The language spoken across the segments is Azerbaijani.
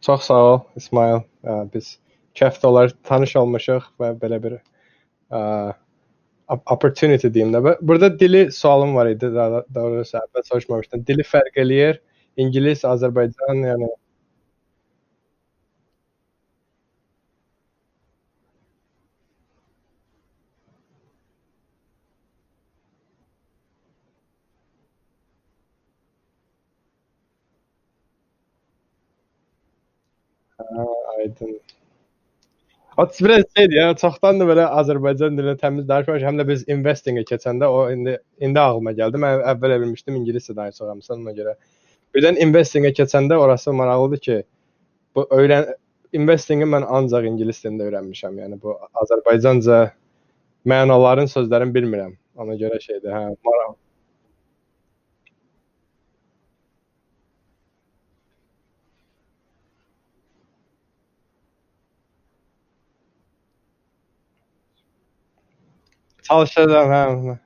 Çox sağ ol İsmail. Ə, Biz kəft olar tanış olmuşuq və belə bir ə, op- opportunity deyim də. Burada dili sualım var idi. Daha doğrusu əvvəl soruşmamışdım. Dili fərq eləyir. İngilis, Azərbaycan, yəni hə, aydın. O biraz şeydir ya, çoxdan da belə Azərbaycan dilini təmiz danışmamışam. Həm də biz investingə keçəndə o indi indi ağlıma gəldi. Mən əvvəl bilmişdim ingiliscə danışıramsan ona görə. Birdən investingə keçəndə orası maraqlıdır ki, bu öyrən investingi mən ancaq ingilis dilində öyrənmişəm. Yəni bu Azərbaycanca mənaların, sözlərin bilmirəm. Ona görə şeydir, hə, maraq. Çalışacağam, hə.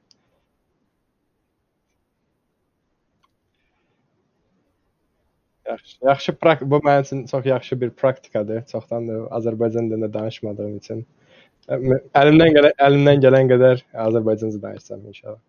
Yaxşı, yaxşı prak bu mənim üçün çox yaxşı bir praktikadır. Çoxdandır Azərbaycan dilində danışmadığım üçün. Əlimdən gələn əlimdən gələn qədər Azərbaycanca danışacağam inşallah.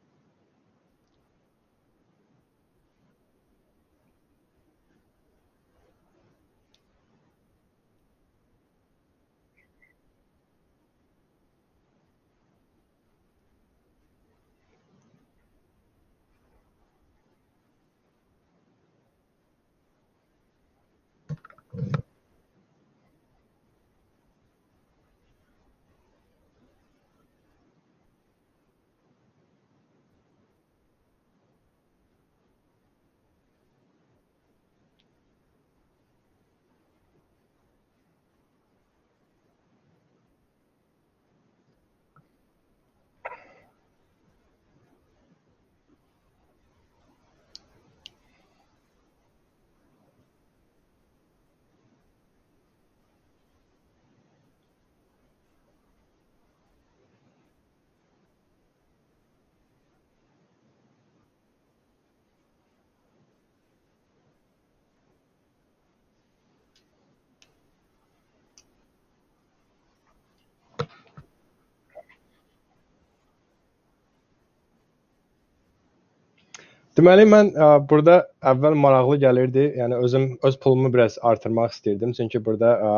Deməli mən ə, burada əvvəl maraqlı gəlirdi. Yəni özüm öz pulumu biraz artırmaq istirdim. Çünki burada ə,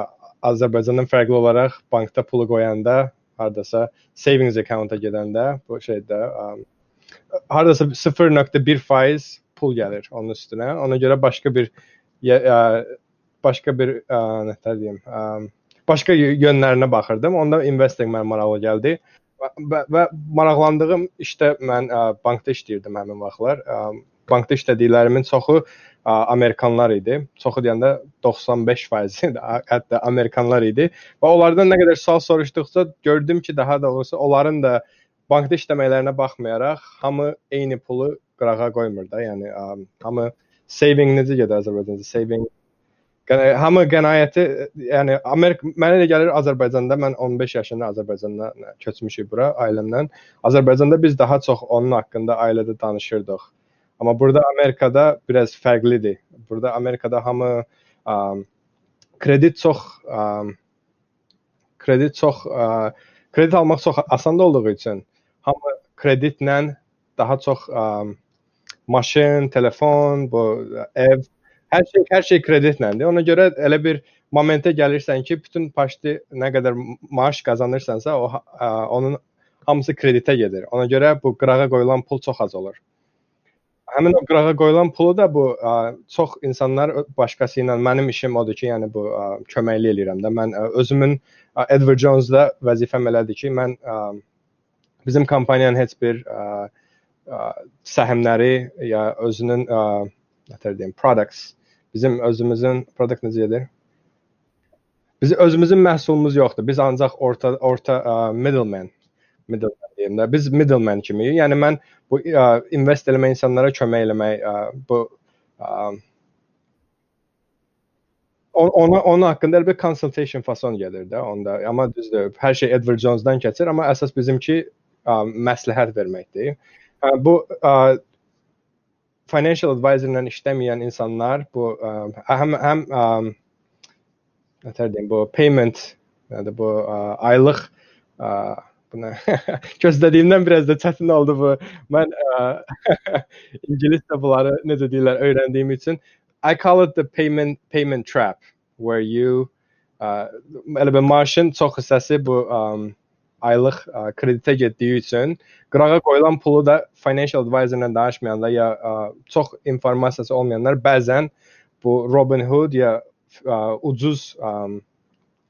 Azərbaycandan fərqli olaraq bankda pulu qoyanda, hardasa savings account-a gedəndə bu şeydə ə, hardasa 0.1% pul gəlir onun üstünə. Ona görə başqa bir ə, başqa bir ə, nə deyim, ə, başqa yönlərinə baxırdım. Onda investing mənə maraqlı gəldi. Və, və, maraqlandığım işdə mən ə, bankda işləyirdim həmin vaxtlar. Ə, bankda işlədiklərimin çoxu ə, Amerikanlar idi. Çoxu deyəndə 95% də hətta Amerikanlar idi. Və onlardan nə qədər sual soruşduqca gördüm ki, daha doğrusu onların da bankda işləməklərinə baxmayaraq hamı eyni pulu qırağa qoymur da. Yəni ə, hamı saving necə gedir Azərbaycanda? Saving hamı qənaəti yəni Amerika mənə elə gəlir Azərbaycanda mən 15 yaşında Azərbaycanda köçmüşük bura ailəmlə. Azərbaycanda biz daha çox onun haqqında ailədə danışırdıq. Amma burada Amerikada biraz fərqlidir. Burada Amerikada hamı um, kredit çox um, kredit çox ə, kredit almaq çox asan olduğu üçün hamı kreditlə daha çox ə, maşın, telefon, bu ev, hər şey hər şey kreditlədir. Ona görə elə bir momentə gəlirsən ki, bütün paşti nə qədər maaş qazanırsansa, o ə, onun hamısı kreditə gedir. Ona görə bu qırağa qoyulan pul çox az olur. Həmin o qırağa qoyulan pulu da bu ə, çox insanlar başqası ilə mənim işim odur ki, yəni bu ə, köməkli eləyirəm də. Mən ə, özümün ə, Edward Jones-da vəzifəm elədir ki, mən ə, bizim kompaniyanın heç bir ə, ə, səhmləri ya özünün ə, nə deyim, products bizim özümüzün product necə gedir? Biz özümüzün məhsulumuz yoxdur. Biz ancaq orta orta ə, middleman middleman deyim də. Biz middleman kimi. Yəni mən bu ə, invest eləmə insanlara kömək eləmək ə, bu ə, on- ona onun haqqında elə bir consultation fason gedir də onda. Amma düzdür, hər şey Edward Jones-dan keçir, amma əsas bizimki ə, məsləhət verməkdir. Ə, bu ə, financial advisor ilə işləməyən insanlar bu ə, həm həm ə, nətər deyim, bu payment, yəni bu ə, aylıq ə, buna gözlədiyimdən biraz da çətin oldu bu. Mən ə, ingiliscə bunları necə deyirlər öyrəndiyim üçün I call it the payment payment trap where you ə, elə bir maaşın çox hissəsi bu ə, aylıq ə, kreditə getdiyi üçün qırağa qoyulan pulu da financial advisor ilə danışmayanda ya ə, çox informasiyası olmayanlar bəzən bu Robinhood ya ə, ucuz ə,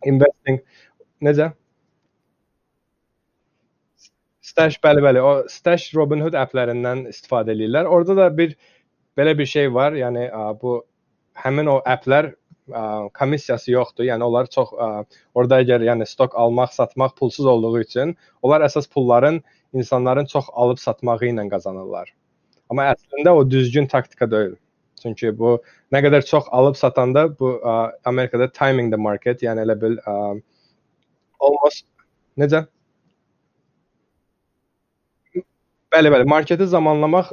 investing necə Stash bəli, bəli. O Stash Robinhood applərindən istifadə edirlər. Orada da bir belə bir şey var. Yəni ə, bu həmin o applər ə, komissiyası yoxdur. Yəni onlar çox ə, orada əgər yəni stok almaq, satmaq pulsuz olduğu üçün onlar əsas pulların insanların çox alıb satmağı ilə qazanırlar. Amma əslində o düzgün taktika deyil. Çünki bu nə qədər çox alıb satanda bu ə, Amerikada timing the market, yəni elə bil ə, almost necə? Bəli, bəli, marketi zamanlamaq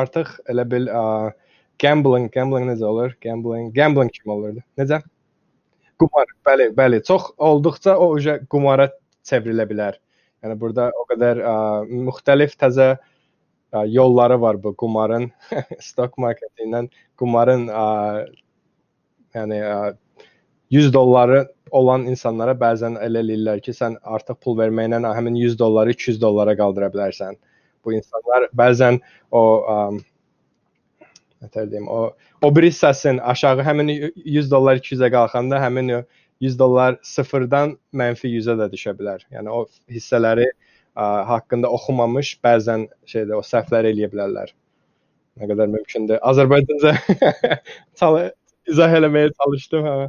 artıq elə bil ə, gambling, gambling necə olur? Gambling, gambling kimi olurdu. Necə? Qumar. Bəli, bəli. Çox olduqca o uje qumara çevrilə bilər. Yəni burada o qədər ə, müxtəlif təzə ə, yolları var bu qumarın, stock marketindən qumarın ə, yəni ə, 100 dolları olan insanlara bəzən elə eləyirlər ki, sən artıq pul verməklə həmin 100 dolları 200 dollara qaldıra bilərsən bu insanlar bəzən o um, nətər deyim, o o bir hissəsin aşağı həmin 100 dollar 200-ə qalxanda həmin 100 dollar sıfırdan mənfi 100-ə də düşə bilər. Yəni o hissələri ə, haqqında oxumamış bəzən şeydə o səhvlər eləyə bilərlər. Nə qədər mümkündür. Azərbaycanca izah eləməyə çalışdım, hə.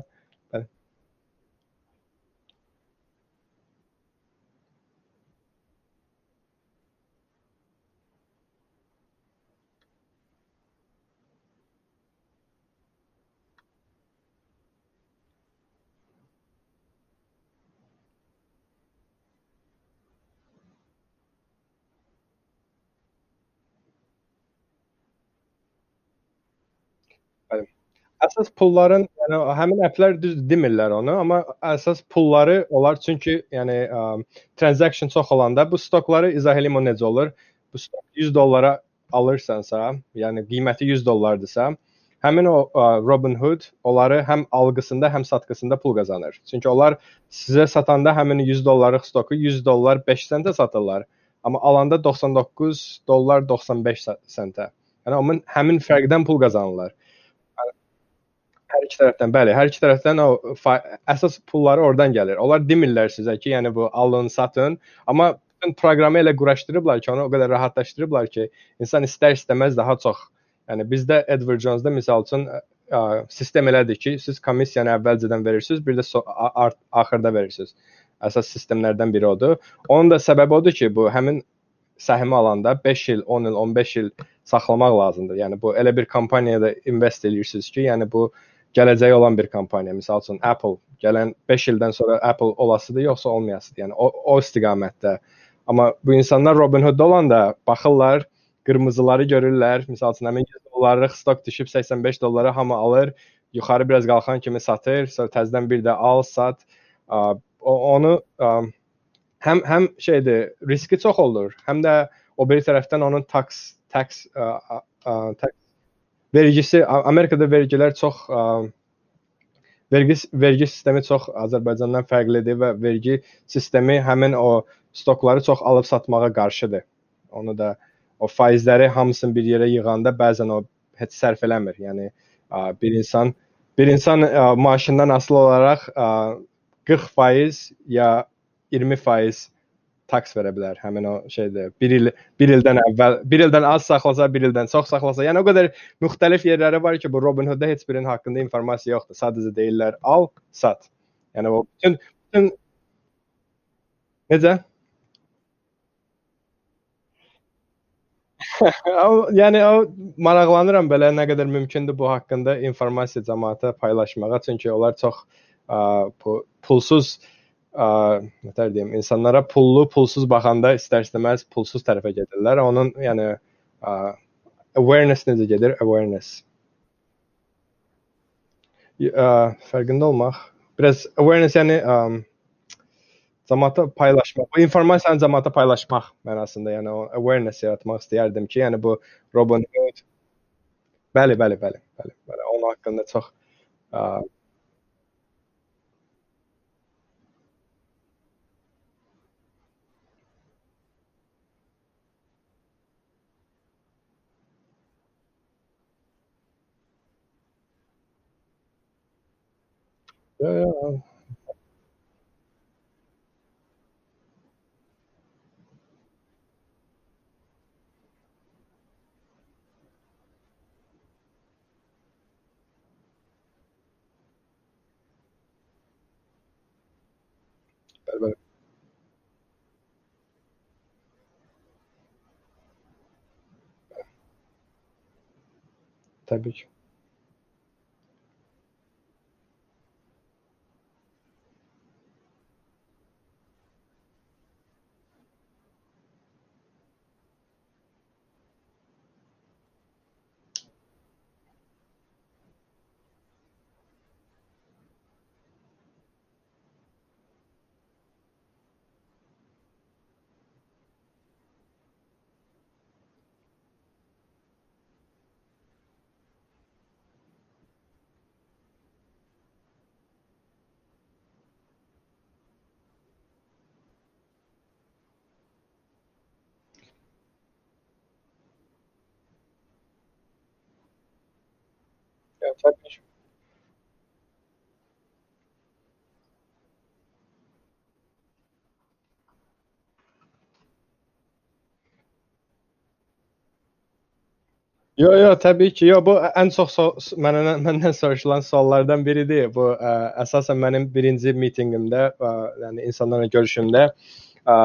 Əsas pulların, yəni həmin applər düz demirlər onu, amma əsas pulları onlar çünki yəni ə, transaction çox olanda bu stokları izah eləyim o necə olur. Bu stok 100 dollara alırsansa, yəni qiyməti 100 dollardırsa, həmin o ə, Robinhood onları həm alqısında, həm satqısında pul qazanır. Çünki onlar sizə satanda həmin 100 dollarlıq stoku 100 dollar 5 sentə satırlar. Amma alanda 99 dollar 95 sentə. Yəni onun həmin fərqdən pul qazanırlar. Hər iki tərəfdən, bəli, hər iki tərəfdən o əsas pulları oradan gəlir. Onlar demirlər sizə ki, yəni bu alın, satın, amma bütün proqramı elə quraşdırıblar ki, onu o qədər rahatlaşdırıblar ki, insan istər-istəməz daha çox. Yəni bizdə Edward Jones-da məsəl üçün ə, sistem elədir ki, siz komissiyanı əvvəlcədən verirsiniz, bir də so axırda verirsiniz. Əsas sistemlərdən biri odur. Onun da səbəbi odur ki, bu həmin səhmi alanda 5 il, 10 il, 15 il saxlamaq lazımdır. Yəni bu elə bir kompaniyada invest edirsiniz ki, yəni bu gələcəyi olan bir kompaniya. Məsəl üçün Apple gələn 5 ildən sonra Apple olasıdır yoxsa olmayasıdır. Yəni o o istiqamətdə. Amma bu insanlar Robinhood olanda baxırlar, qırmızıları görürlər. Məsəl üçün həmin 100 dollarlıq stok düşüb 85 dollara hamı alır, yuxarı biraz qalxan kimi satır, sonra təzədən bir də al, sat. Onu həm həm şeydir, riski çox olur, həm də o biri tərəfdən onun tax tax tax vergisi Amerikada vergilər çox ə, vergi vergi sistemi çox Azərbaycandan fərqlidir və vergi sistemi həmin o stokları çox alıb satmağa qarşıdır. Onu da o faizləri hamısını bir yerə yığanda bəzən o heç sərf eləmir. Yəni ə, bir insan bir insan ə, maaşından asılı olaraq ə, 40% ya 20% tax verə bilər. Həmin o şeydir. 1 il 1 ildən əvvəl, 1 ildən az saxlasa, 1 ildən çox saxlasa, yəni o qədər müxtəlif yerləri var ki, bu Robinhood-da heç birinin haqqında informasiya yoxdur. Sadəcə deyirlər al, sat. Yəni o bütün bütün necə? yəni o maraqlanıram belə nə qədər mümkündür bu haqqında informasiya cəmaata paylaşmağa, çünki onlar çox ə, pulsuz ə, nətər deyim, insanlara pullu, pulsuz baxanda istər-istəməz pulsuz tərəfə gedirlər. Onun yəni ə, awareness necə gedir? Awareness. Ə, fərqində olmaq biraz awareness yəni ə, cəmaata paylaşmaq, bu informasiyanı cəmaata paylaşmaq mənasında, yəni o awareness yaratmaq istəyərdim ki, yəni bu Robinhood Bəli, bəli, bəli, bəli, bəli. Onun haqqında çox ə, Ja, ja. Bəli, bəli. Təbii ki. Ki. Yo, yo, təbii ki. Yo, bu ən çox so məndən məndən soruşulan suallardan biridir. Bu ə, əsasən mənim birinci mitinqimdə, ə, yəni insanlarla görüşümdə ə,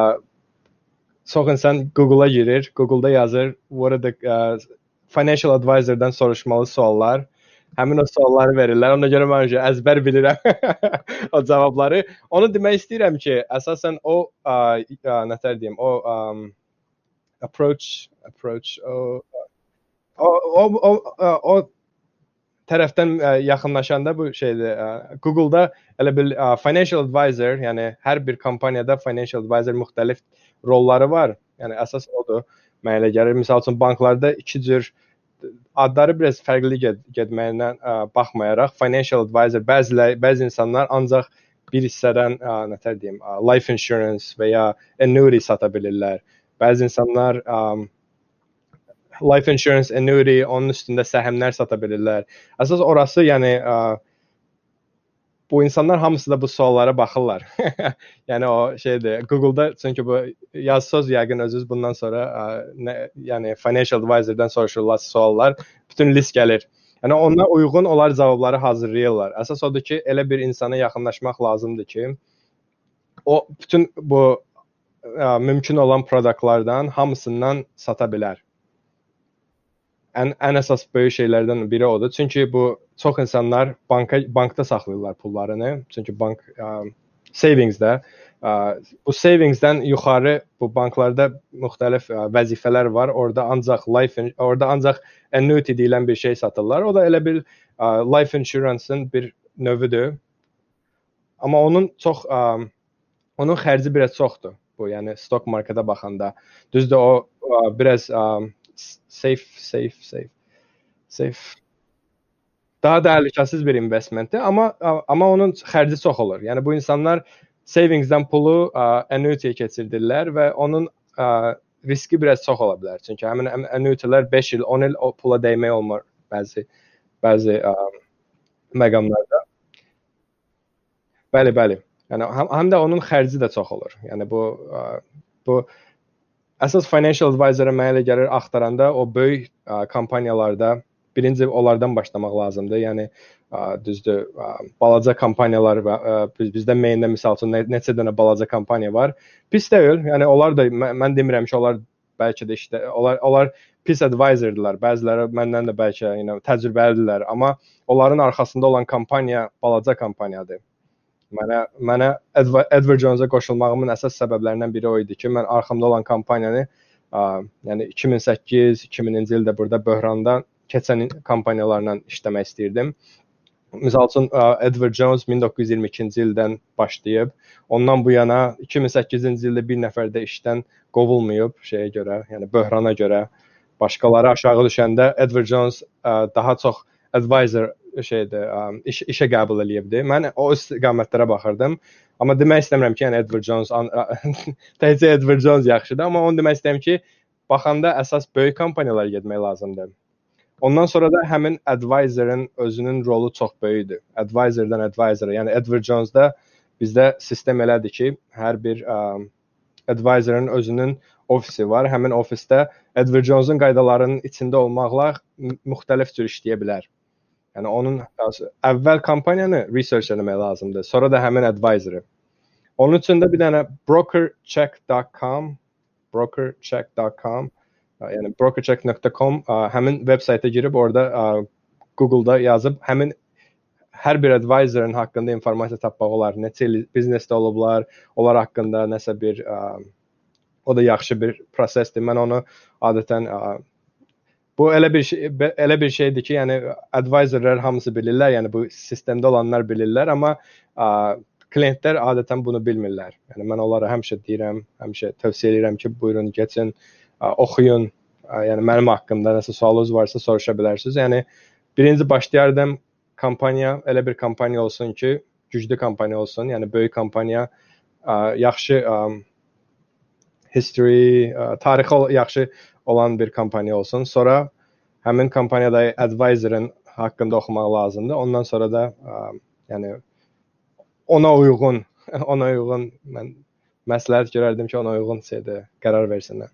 çox insan Google-a girir, Google-da yazır, what are the ə, financial advisor-dan soruşmalı suallar. Həmin o sualları verirlər. Ona görə mən əzbər bilirəm o cavabları. Onu demək istəyirəm ki, əsasən o ə, ə, nətər deyim, o ə, approach approach o o o o, o tərəfdən ə, yaxınlaşanda bu şeydə ə, Google-da elə bil ə, financial advisor, yəni hər bir kompaniyada financial advisor müxtəlif rolları var. Yəni əsas odur. Mənə elə gəlir. Məsəl üçün banklarda iki cür adları biraz fərqli ged getməyindən ə, baxmayaraq financial advisor bəziləri bəzi insanlar ancaq bir hissədən ə, nətər deyim, ə, life insurance və ya annuity sata bilirlər. Bəzi insanlar ə, life insurance, annuity, onun üstündə səhmlər sata bilirlər. Əsas orası, yəni ə, bu insanlar hamısı da bu suallara baxırlar. yəni o şeydir. Google-da çünki bu yazsaz yəqin özünüz bundan sonra ə, nə, yəni financial advisor-dan soruşurlar suallar, bütün list gəlir. Yəni ona uyğun onlar cavabları hazırlayırlar. Əsas odur ki, elə bir insana yaxınlaşmaq lazımdır ki, o bütün bu ə, mümkün olan produktlardan hamısından sata bilər ən ən əsas böyük şeylərdən biri odur. Çünki bu çox insanlar banka bankda saxlayırlar pullarını. Çünki bank ə, savings-də ə, bu savings-dən yuxarı bu banklarda müxtəlif ə, vəzifələr var. Orda ancaq life orada ancaq annuity deyilən bir şey satırlar. O da elə bir ə, life insurance-ın bir növüdür. Amma onun çox ə, onun xərci biraz çoxdur. Bu, yəni stock marketə baxanda. Düzdür o ə, biraz ə, safe, safe, safe, safe. Daha təhlükəsiz bir investmentdir, amma amma onun xərci çox olur. Yəni bu insanlar savingsdən pulu annuity-yə keçirdirlər və onun ə, riski biraz çox ola bilər. Çünki həmin annuity-lər 5 il, 10 il o pula dəymək olmur bəzi bəzi ə, məqamlarda. Bəli, bəli. Yəni həm, həm də onun xərci də çox olur. Yəni bu ə, bu əsas financial advisor-ı mənə elə gəlir axtaranda o böyük ə, kampaniyalarda birinci onlardan başlamaq lazımdır. Yəni ə, düzdür, ə, balaca kampaniyalar və ə, biz, bizdə Maine-də məsəl üçün nə, neçə dənə balaca kampaniya var. Pis deyil. Yəni onlar da mən, mən demirəm ki, onlar bəlkə də işte onlar onlar pis advisor-dırlar. Bəziləri məndən də bəlkə, you know, təcrübəlidirlər, amma onların arxasında olan kampaniya balaca kampaniyadır. Mənə mənə Edward, Jones-a qoşulmağımın əsas səbəblərindən biri o idi ki, mən arxamda olan kampaniyanı, ə, yəni 2008, 2000-ci ildə burada böhrandan keçən kampaniyalarla işləmək istirdim. Məsəl üçün Edward Jones 1922-ci ildən başlayıb, ondan bu yana 2008-ci ildə bir nəfər də işdən qovulmayıb şeyə görə, yəni böhrana görə. Başqaları aşağı düşəndə Edward Jones ə, daha çox advisor şeydir, ə, iş, işə qəbul eləyibdi. Mən o istiqamətlərə baxırdım. Amma demək istəmirəm ki, yəni Edward Jones təkcə Edward Jones yaxşıdır, amma onu demək istəyirəm ki, baxanda əsas böyük kompaniyalara getmək lazımdır. Ondan sonra da həmin advisorın özünün rolu çox böyükdür. Advisordan advisora, yəni Edward Jones-da bizdə sistem elədir ki, hər bir ə, advisorun özünün ofisi var. Həmin ofisdə Edward Jones-un qaydalarının içində olmaqla müxtəlif cür işləyə bilər. Yəni onun əvvəl kampaniyanı research etmək lazımdır. Sonra da həmin advisoru. Onun üçün də bir dənə brokercheck.com brokercheck.com yəni brokercheck.com həmin veb saytə girib orada Google-da yazıb həmin hər bir advisorun haqqında informasiya tapmaq olar. Neçə il biznesdə olublar, onlar haqqında nəsə bir ə, o da yaxşı bir prosesdir. Mən onu adətən ə, Bu elə bir şey, elə bir şeydir ki, yəni advisorlar hamısı bilirlər, yəni bu sistemdə olanlar bilirlər, amma ə, klientlər adətən bunu bilmirlər. Yəni mən onlara həmişə deyirəm, həmişə tövsiyə edirəm ki, buyurun keçin, ə, oxuyun. Yəni mənim haqqımda nəsə sualınız varsa soruşa bilərsiniz. Yəni birinci başlayardım kampaniya elə bir kampaniya olsun ki, güclü kampaniya olsun, yəni böyük kampaniya, ə, yaxşı ə, history, ə, tarixi yaxşı olan bir kampaniya olsun. Sonra həmin kampaniyada advisorın haqqında oxumaq lazımdır. Ondan sonra da ə, yəni ona uyğun, ona uyğun mən məsləhət görərdim ki, ona uyğun şeydə qərar versinlər.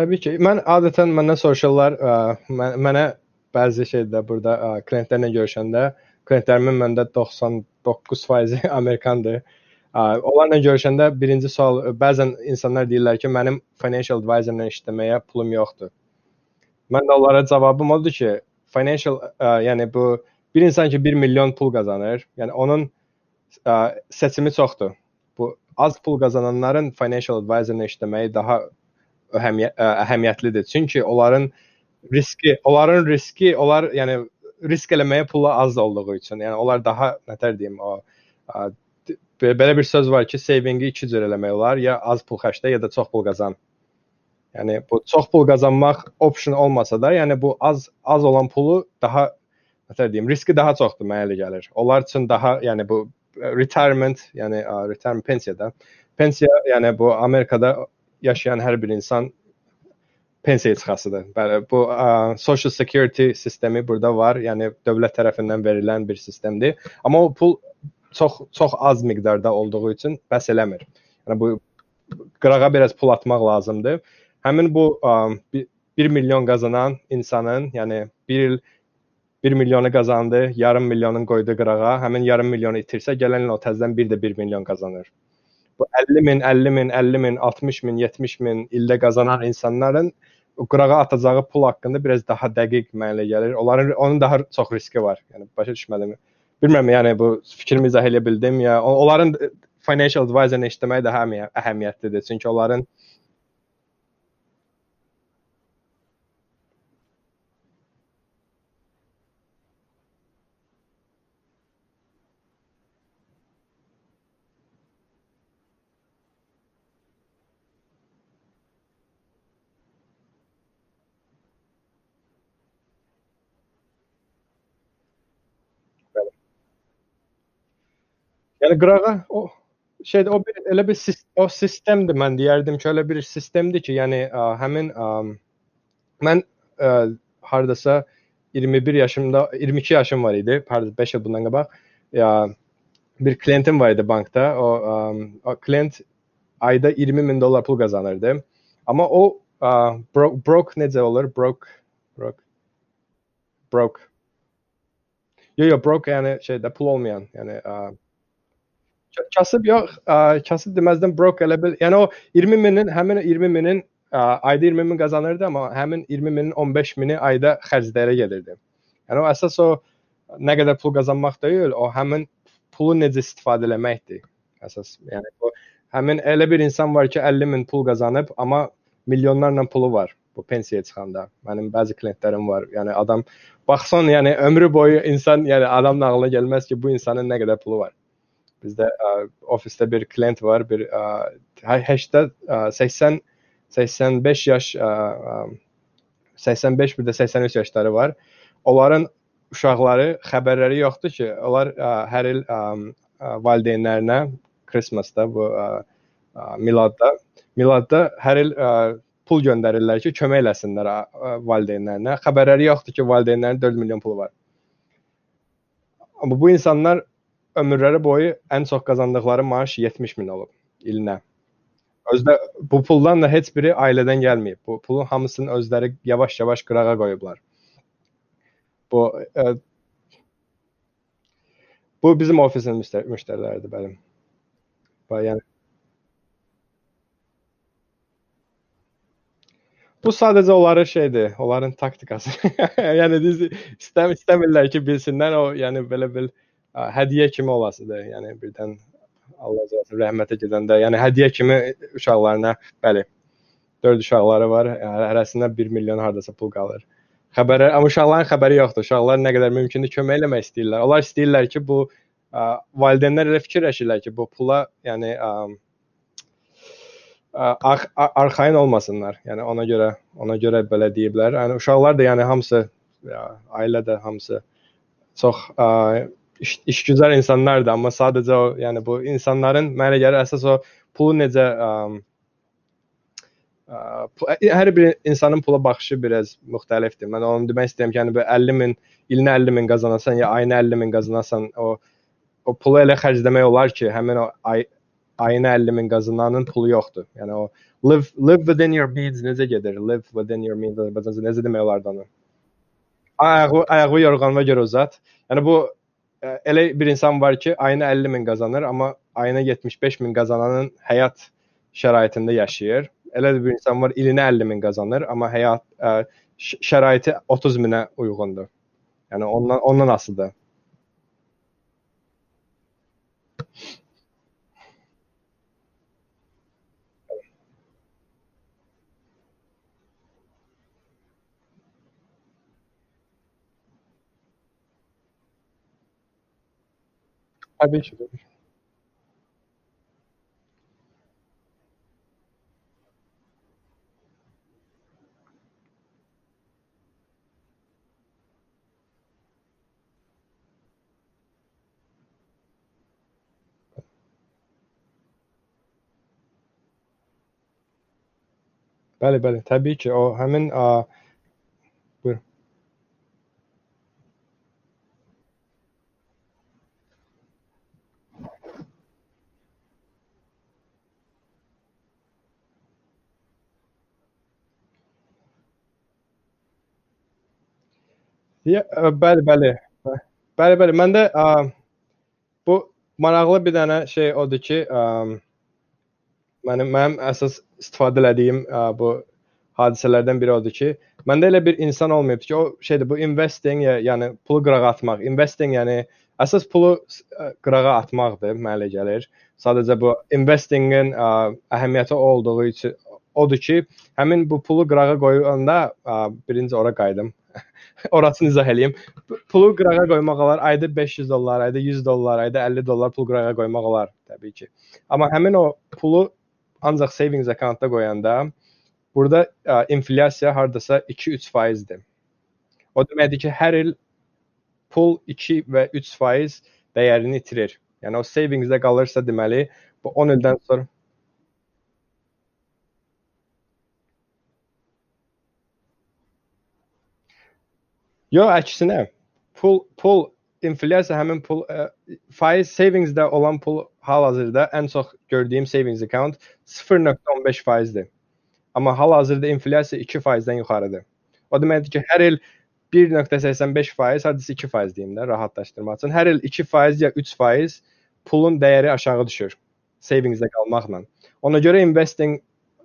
Təbii ki. Mən adətən məndən soruşurlar, ə, mən, mənə bəzi şeydə burada ə, klientlərlə görüşəndə klientlərimin məndə 99% Amerikandır. Ə, onlarla görüşəndə birinci sual bəzən insanlar deyirlər ki, mənim financial advisorla işləməyə pulum yoxdur. Mən də onlara cavabım odur ki, financial ə, yəni bu bir insan ki 1 milyon pul qazanır, yəni onun ə, seçimi çoxdur. Bu az pul qazananların financial advisorla işləməyi daha əhəmiyyət, əhəmiyyətlidir. Çünki onların riski, onların riski, onlar yəni risk eləməyə pulu az olduğu üçün, yəni onlar daha nətər deyim, o ə, belə bir söz var ki, savingi iki cür eləmək olar, ya az pul xərclə, ya da çox pul qazan. Yəni bu çox pul qazanmaq option olmasa da, yəni bu az az olan pulu daha nətər deyim, riski daha çoxdur mənə elə gəlir. Onlar üçün daha, yəni bu retirement, yəni retirement pensiyada. Pensiya, yəni bu Amerikada yaşayan hər bir insan pensiyaya çıxasıdır. Bəli, bu ə, social security sistemi burada var. Yəni dövlət tərəfindən verilən bir sistemdir. Amma o pul çox çox az miqdarda olduğu üçün bəs eləmir. Yəni bu qırağa biraz pul atmaq lazımdır. Həmin bu ə, 1 milyon qazanan insanın, yəni 1 il 1 milyonu qazandı, yarım milyonun qoydu qırağa, həmin yarım milyonu itirsə, gələn il o təzədən bir də 1 milyon qazanır bu 50 min, 50 min, 50 min, 60 min, 70 min ildə qazanan insanların qırağa atacağı pul haqqında biraz daha dəqiq mənə gəlir. Onların onun daha çox riski var. Yəni başa düşmədim. Bilmirəm, yəni bu fikrimi izah edə bildim ya. Onların financial advisor-la işləmək daha əhəmiyyətlidir. Çünki onların Yəni qırağa o şeydə o bir elə bir o sistemdir mən deyərdim ki, elə bir sistemdir ki, yəni ə, həmin ə, mən ə, hardasa 21 yaşımda 22 yaşım var idi, pardon 5 il bundan qabaq. Ya bir klientim var idi bankda. O, ə, o klient ayda 20 min dollar pul qazanırdı. Amma o ə, broke, broke necə olur? Broke, broke, broke. Yo yo broke yəni şeydə pul olmayan, yəni ə, kasıb yox, ə, kasıb deməzdim broke elə bil. Yəni o 20 minin həmin 20 minin ə, ayda 20 min qazanırdı, amma həmin 20 minin 15 mini ayda xərclərə gedirdi. Yəni o əsas o nə qədər pul qazanmaq deyil, o həmin pulu necə istifadə etməkdir. Əsas yəni o həmin elə bir insan var ki, 50 min pul qazanıb, amma milyonlarla pulu var bu pensiyaya çıxanda. Mənim bəzi klientlərim var. Yəni adam baxsan, yəni ömrü boyu insan, yəni adamın ağlına gəlməz ki, bu insanın nə qədər pulu var. Bizdə ə, ofisdə bir klient var, bir ə, 80 80 85 yaş ə, ə, 85 bir də 83 yaşları var. Onların uşaqları xəbərləri yoxdur ki, onlar ə, hər il ə, ə, valideynlərinə Christmasda bu ə, ə, miladda miladda hər il ə, pul göndərirlər ki, kömək eləsinlər ə, valideynlərinə. Xəbərləri yoxdur ki, valideynlərin 4 milyon pulu var. Amma bu insanlar ömürləri boyu ən çox qazandıqları maaş 70 min olub ilinə. Özdə bu puldan da heç biri ailədən gəlməyib. Bu pulun hamısını özləri yavaş-yavaş qırağa qoyublar. Bu ə, e, bu bizim ofisin müştər müştəriləridir bəli. Və yəni Bu sadəcə onların şeydir, onların taktikası. yəni düz istəm istəmirlər ki, bilsinlər o, yəni belə bil hədiyyə kimi olasıdır. Yəni birdən Allah rəhmətə gedəndə, yəni hədiyyə kimi uşaqlarına, bəli, 4 uşaqları var, hərəsində 1 milyon hardasa pul qalır. Xəbəri, amma uşaqların xəbəri yoxdur. Uşaqlar nə qədər mümkündür kömək eləmək istəyirlər. Onlar istəyirlər ki, bu ə, valideynlər elə fikirləşirlər ki, bu pula, yəni ə, ar arxayın olmasınlar. Yəni ona görə ona görə belə deyiblər. Yəni uşaqlar da yəni hamısı ailə də hamısı çox ə, iş, işgüzar insanlardır, amma sadəcə o, yəni bu insanların mənə gəlir əsas o pulu necə ə, ə, hər bir insanın pula baxışı biraz müxtəlifdir. Mən onu demək istəyirəm ki, yəni bu 50 min, ilinə 50 min qazanasan ya ayına 50 min qazanasan, o o pulu elə xərcləmək olar ki, həmin o ay ayına 50 min qazananın pulu yoxdur. Yəni o live live within your means necə gedir? Live within your means necə demək olar onu? Ayağı ayağı yorğanına görə uzat. Yəni bu elə bir insan var ki, ayına 50 min qazanır, amma ayına 75 min qazananın həyat şəraitində yaşayır. Elə bir insan var, ilinə 50 min qazanır, amma həyat ə, şəraiti 30 minə uyğundur. Yəni ondan ondan asılıdır. Tabii ki, tabii ki. Bəli, bəli, təbii ki, o həmin Ya, ə, bəli, bəli. Bəli, bəli. Məndə ə, bu maraqlı bir dənə şey odur ki, ə, mənim mənim əsas istifadə etdiyim ə, bu hadisələrdən biri odur ki, məndə elə bir insan olmayıb ki, o şeydir, bu investing, ya, yəni pulu qırağa atmaq. Investing yəni əsas pulu qırağa atmaqdır, mənə gəlir. Sadəcə bu investingin ə, əhəmiyyəti olduğu üçün odur ki, həmin bu pulu qırağa qoyanda ə, birinci ora qayıdım. Orasını izah eləyim. Pulu qırağa qoymaq olar. Ayda 500 dollar, ayda 100 dollar, ayda 50 dollar pul qırağa qoymaq olar təbii ki. Amma həmin o pulu ancaq savings account-da qoyanda burada ə, inflyasiya hardasa 2-3%dir. O deməkdir ki, hər il pul 2 və 3% dəyərini itirir. Yəni o savings-də qalırsa deməli bu 10 ildən sonra Yo, əksinə. Pul pul inflyasiya həmin pul ə, faiz savingsdə olan pul hal-hazırda ən çox gördüyüm savings account 0.15 faizdir. Amma hal-hazırda inflyasiya 2%-dən yuxarıdır. O deməkdir ki, hər il 1.85 faiz, hardasa 2 faiz deyim də rahatlaşdırmaq üçün. Hər il 2 faiz ya 3 faiz pulun dəyəri aşağı düşür savingsdə qalmaqla. Ona görə investing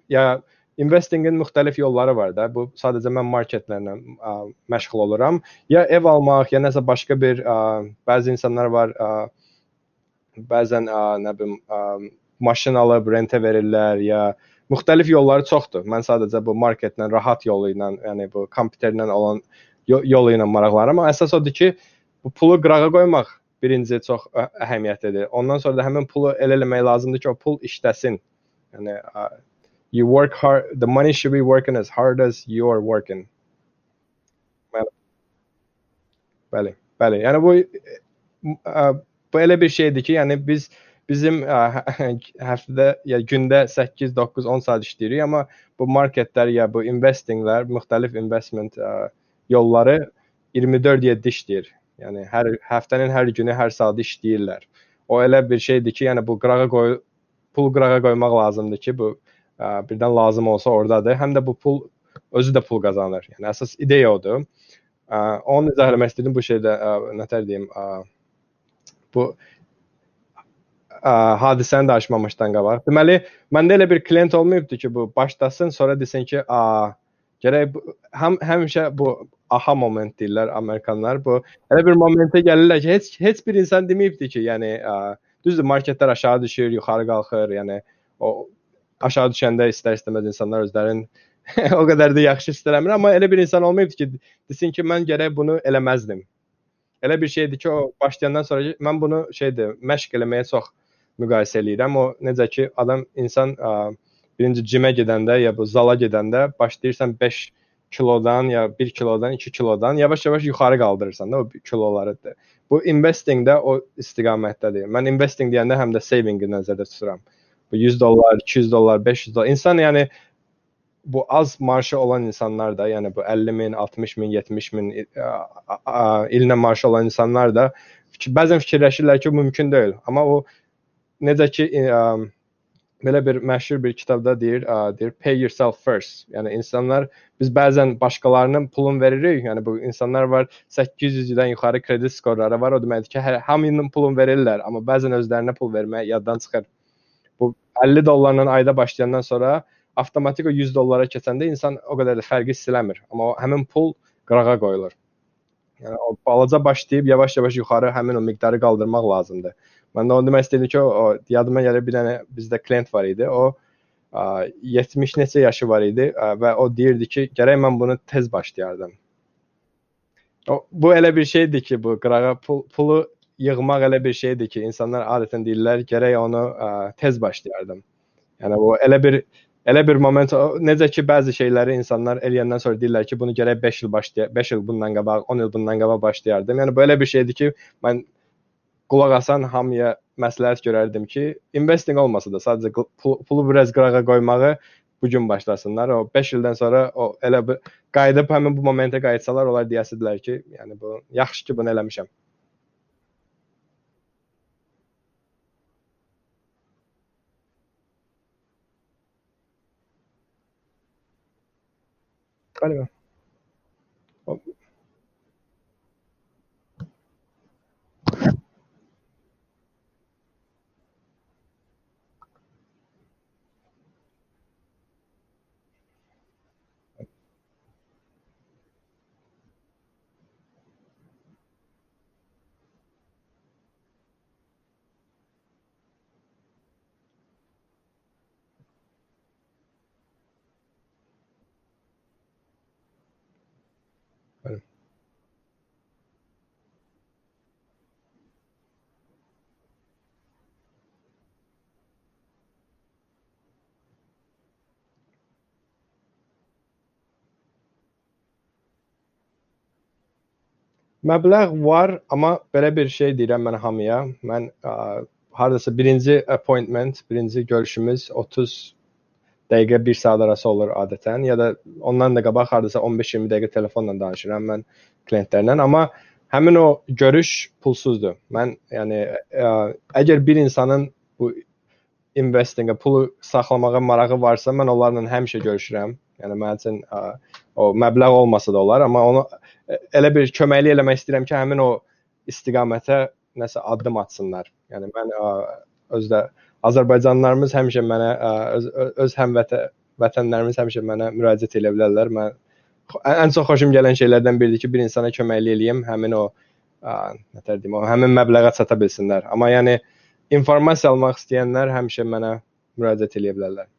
ya investingin müxtəlif yolları var da. Bu sadəcə mən marketlərlə ə, məşğul oluram. Ya ev almaq, ya nəsə başqa bir ə, bəzi insanlar var, ə, bəzən ə, nə bilim ə, maşın alıb rentə verirlər ya müxtəlif yolları çoxdur. Mən sadəcə bu marketlə rahat yolu ilə, yəni bu kompüterlə olan yolu ilə maraqlanıram. Amma əsas odur ki, bu pulu qırağa qoymaq birinci çox əhəmiyyətlidir. Ondan sonra da həmin pulu elə eləmək lazımdır ki, o pul işləsin. Yəni you work hard the money should be working as hard as you're working. Bəli bəli yəni bu ə, bu elə bir şeydir ki yəni biz bizim ə, həftədə ya gündə 8 9 10 saat işləyirik amma bu marketlər ya bu investinglər müxtəlif investment ə, yolları 24 7 işləyir. Yəni hər həftənin hər günü hər saat işləyirlər. O elə bir şeydir ki yəni bu qırağa qoy pul qırağa qoymaq lazımdır ki bu birdən lazım olsa ordadır. Həm də bu pul özü də pul qazanır. Yəni əsas ideya odur. Ə, onu izah etmək istədim bu şeydə ə, nətər deyim, ə, bu ə, hadisəni danışmamışdan qabaq. Deməli, məndə elə bir klient olmayıbdı ki, bu başlasın, sonra desin ki, a gərək bu, həm həmişə bu aha moment deyirlər Amerikanlar. Bu elə bir momentə gəlirlər ki, heç heç bir insan deməyibdi ki, yəni ə, düzdür marketlər aşağı düşür, yuxarı qalxır, yəni o aşağı düşəndə istər-istəməz insanlar özlərinin o qədər də yaxşı istəmir, amma elə bir insan olmayıb ki, desin ki, mən gərək bunu eləməzdim. Elə bir şeydir ki, o başlayandan sonra mən bunu şeydir, məşq eləməyə çox müqayisə eləyirəm. O necə ki, adam insan ə, birinci cimə gedəndə ya bu zala gedəndə başlayırsan 5 kilodan ya 1 kilodan 2 kilodan yavaş-yavaş yuxarı qaldırırsan da o kiloları. Bu investing də o istiqamətdədir. Mən investing deyəndə həm də saving-i nəzərdə tuturam. Bu 100 dollar, 200 dollar, 500 dollar. İnsan yəni bu az maaşı olan insanlar da, yəni bu 50 min, 60 min, 70 min ilinə maaşı olan insanlar da bəzən fikirləşirlər ki, bu mümkün deyil. Amma o necə ki ə, belə bir məşhur bir kitabda deyir, ə, deyir pay yourself first. Yəni insanlar biz bəzən başqalarının pulunu veririk. Yəni bu insanlar var 800-dən yuxarı kredit skorları var. O deməkdir ki, hər hamının pulunu verirlər, amma bəzən özlərinə pul vermək yaddan çıxır. Bu 50 dollarla ayda başlayandan sonra avtomatik o 100 dollara keçəndə insan o qədər də fərqi hiss eləmir. Amma o həmin pul qırağa qoyulur. Yəni o balaca başlayıb yavaş-yavaş yuxarı həmin o miqdarı qaldırmaq lazımdır. Mən də onu demək istədim ki, o yadıma gəlir bir dənə bizdə klient var idi. O ə, 70 neçə yaşı var idi ə, və o deyirdi ki, gərək mən bunu tez başlayardım. O bu elə bir şeydir ki, bu qırağa pul, pulu yığmaq elə bir şeydir ki, insanlar adətən deyirlər, gərək onu ə, tez başlayardım. Yəni bu elə bir elə bir moment necə ki bəzi şeyləri insanlar eləyəndən sonra deyirlər ki, bunu gərək 5 il başlaya 5 il bundan qabaq, 10 il bundan qabaq başlayardım. Yəni bu elə bir şeydir ki, mən qulaq asan hamıya məsləhət görərdim ki, investing olmasa da sadəcə pul, pulu biraz qırağa qoymağı bu gün başlasınlar. O 5 ildən sonra o elə bir qayıdıb həmin bu momentə qayıtsalar, onlar deyəsidilər ki, yəni bu yaxşı ki, bunu eləmişəm. Vale. Məbləğ var, amma belə bir şey deyirəm mən hamıya. Mən ə, hardasa birinci appointment, birinci görüşümüz 30 dəqiqə 1 saat arası olur adətən ya da ondan da qabaq hardasa 15-20 dəqiqə telefonla danışıram mən klientlərlə, amma həmin o görüş pulsuzdur. Mən yəni ə, əgər bir insanın bu investingə pulu saxlamağa marağı varsa, mən onlarla həmişə görüşürəm. Yəni mənim üçün ə, o məbləğ olmasa da olar, amma onu elə bir köməklik eləmək istəyirəm ki, həmin o istiqamətə nəsə addım atsınlar. Yəni mən ə, özdə Azərbaycanlılarımız həmişə mənə ə, öz, öz həmvətən vətənlərimiz həmişə mənə müraciət edə bilərlər. Mən ən çox xoşum gələn şeylərdən biridir ki, bir insana köməklik eləyim, həmin o ə, nətər deyim, o həmin məbləğə çata bilsinlər. Amma yəni informasiya almaq istəyənlər həmişə mənə müraciət edə bilərlər.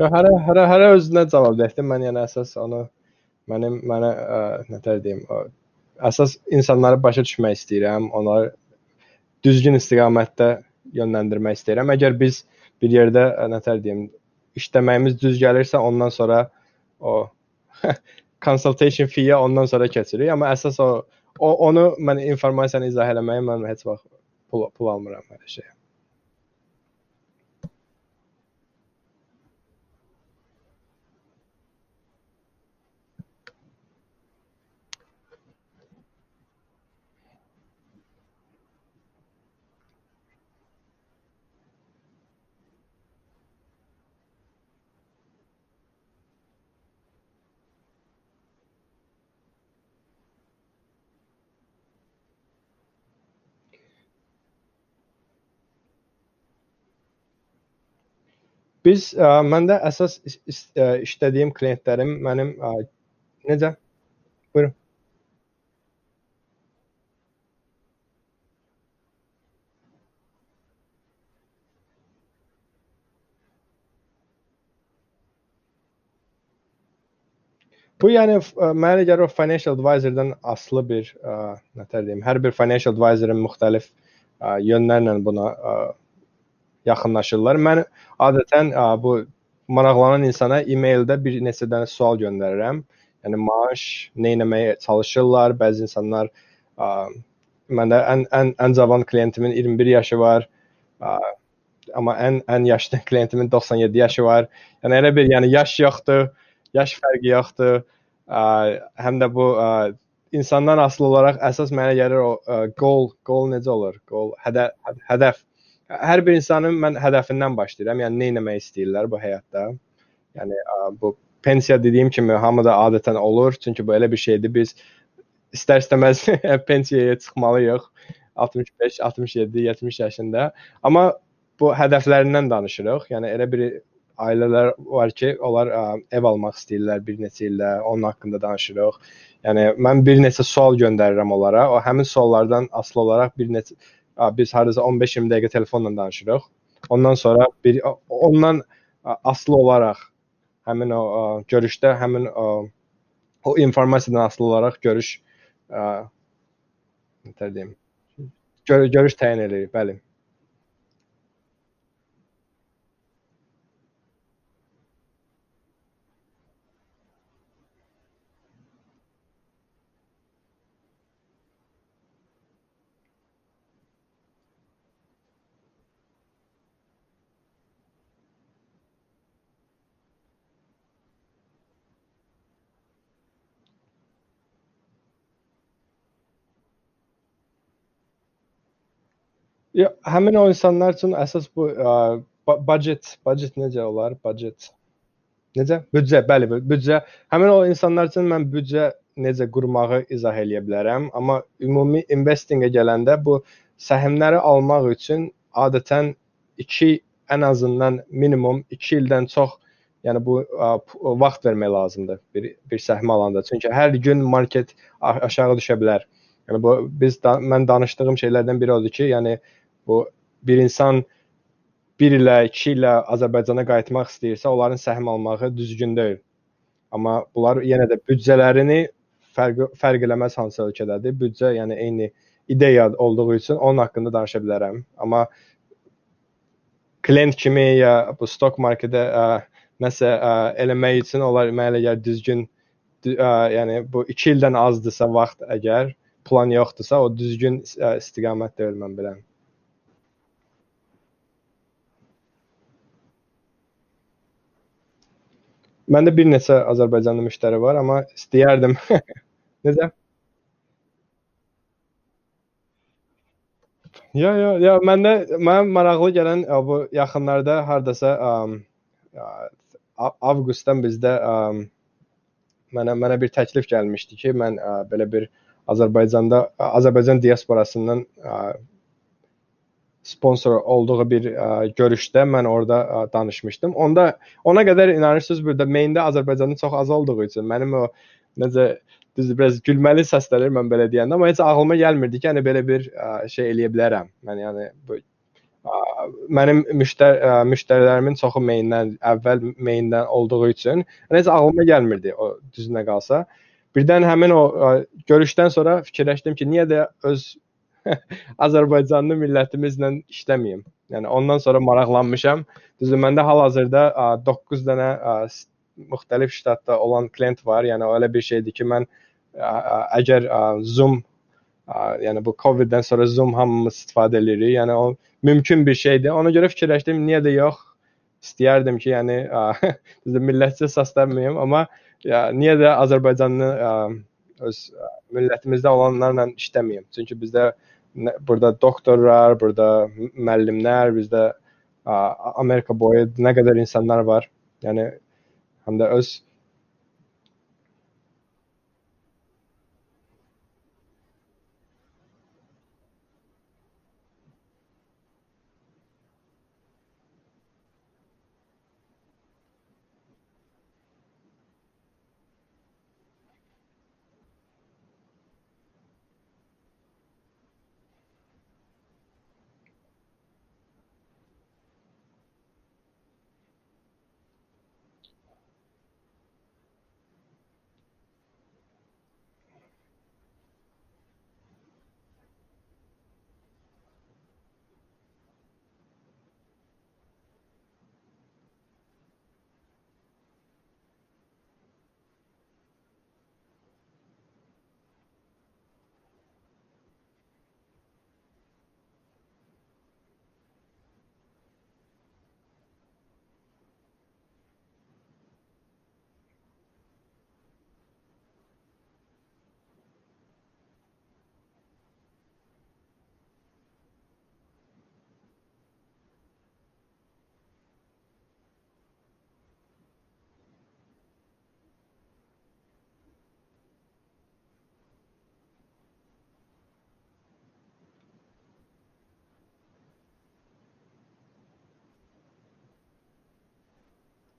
Ya hərə hərə hərə özünə cavabdehdir. Mən yəni əsas onu mənim mənə ə, nətər deyim, ə, əsas insanları başa düşmək istəyirəm, onları düzgün istiqamətdə yönləndirmək istəyirəm. Əgər biz bir yerdə ə, nətər deyim, işləməyimiz düz gəlirsə, ondan sonra o consultation fee-yə ondan sonra keçirik. Amma əsas o, o onu mən informasiyanı izah eləməyi mən heç vaxt pul, pul almıram belə şeyə. Biz ə, məndə əsas is, is, ə, işlədiyim klientlərim mənim ə, necə? Buyurun. Bu yəni ə, mənə gəlir o financial advisor-dan asılı bir ə, nətər deyim, hər bir financial advisor-ın müxtəlif ə, yönlərlə buna ə, yaxınlaşırlar. Mən adətən ə, bu maraqlanan insana e-maildə bir neçə dənə sual göndərirəm. Yəni maaş, nə etməyə çalışırlar. Bəzi insanlar ə, məndə ən ən ən cavan klientimin 21 yaşı var. Ə, amma ən ən yaşlı klientimin 97 yaşı var. Yəni elə bir yəni yaş yoxdur, yaş fərqi yoxdur. Ə, həm də bu ə, insandan asılı olaraq əsas mənə gəlir o ə, goal, goal necə olur? Goal, hədəf, hədəf hər bir insanın mən hədəfindən başlayıram. Yəni nə etmək istəyirlər bu həyatda? Yəni bu pensiya dediyim kimi hamıda adətən olur. Çünki bu elə bir şeydir. Biz istər-istəməz pensiyaya çıxmalıyıq. 65, 67, 70 yaşında. Amma bu hədəflərindən danışırıq. Yəni elə bir ailələr var ki, onlar ə, ev almaq istəyirlər bir neçə ildə, onun haqqında danışırıq. Yəni mən bir neçə sual göndərirəm onlara. O həmin suallardan asılı olaraq bir neçə biz hardasa 15-20 dəqiqə telefonla danışırıq. Ondan sonra bir ondan asılı olaraq həmin o görüşdə həmin o, o informasiyadan asılı olaraq görüş nə deyim, gör, görüş təyin edirik, bəli. Ya, həmin o insanlar üçün əsas bu ə, budget, budget necə olar? Budget. Necə? Büdcə, bəli, büdcə. Həmin o insanlar üçün mən büdcə necə qurmağı izah eləyə bilərəm, amma ümumi investinqə gələndə bu səhmləri almaq üçün adətən 2 ən azından minimum 2 ildən çox yəni bu ə, vaxt vermək lazımdır bir bir səhmə alanda. Çünki hər gün market aşağı düşə bilər. Yəni bu biz da, mən danışdığım şeylərdən biri odur ki, yəni bu bir insan 1 ilə 2 ilə Azərbaycana qayıtmaq istəyirsə, onların səhm almağı düzgün deyil. Amma bunlar yenə də büdcələrini fərq fərq eləməz hansı ölkədədir. Büdcə yəni eyni ideya olduğu üçün onun haqqında danışa bilərəm. Amma klient kimi ya bu stock marketdə nəsə ə, eləmək üçün onlar mənə elə gəlir düzgün ə, yəni bu 2 ildən azdırsa vaxt əgər plan yoxdursa, o düzgün ə, istiqamət deyil mən biləm. Məndə bir neçə Azərbaycanlı müştəri var, amma istəyərdim. Necə? Ya, ya, ya məndə mənim maraqlı gələn ə, bu yaxınlarda hardasa ə, avqustdan bizdə ə, mənə mənə bir təklif gəlmişdi ki, mən ə, belə bir Azərbaycanda Azərbaycan diasporasından ə, sponsor olduğu bir ə, görüşdə mən orada ə, danışmışdım. Onda ona qədər inanırsınız burada Meyndə Azərbaycanın çox az olduğu üçün mənim o necə düzdür biraz gülməli səslənir mən belə deyəndə, amma heç ağlıma gəlmirdi ki, yəni belə bir ə, şey eləyə bilərəm. Mən yəni bu ə, mənim müştər ə, müştərilərimin çoxu Meyndən əvvəl Meyndən olduğu üçün yəni heç ağlıma gəlmirdi o düzünə qalsa. Birdən həmin o ə, görüşdən sonra fikirləşdim ki, niyə də öz Azərbaycanlı millətimizlə işləməyim. Yəni ondan sonra maraqlanmışam. Düzdür, məndə hal-hazırda 9 dənə ə, müxtəlif ştatda olan klient var. Yəni elə bir şeydir ki, mən ə, əgər ə, Zoom ə, yəni bu Covid-dən sonra Zoom hamımız istifadə edirik. Yəni o mümkün bir şeydir. Ona görə fikirləşdim, niyə də yox? İstəyərdim ki, yəni ə, millətçi səslənməyim, amma ya, niyə də Azərbaycanlı ə, öz ə, millətimizdə olanlarla işləməyim? Çünki bizdə burada doktorlar, burada müəllimlər, bizdə Amerika boyu nə qədər insanlar var. Yəni həm də öz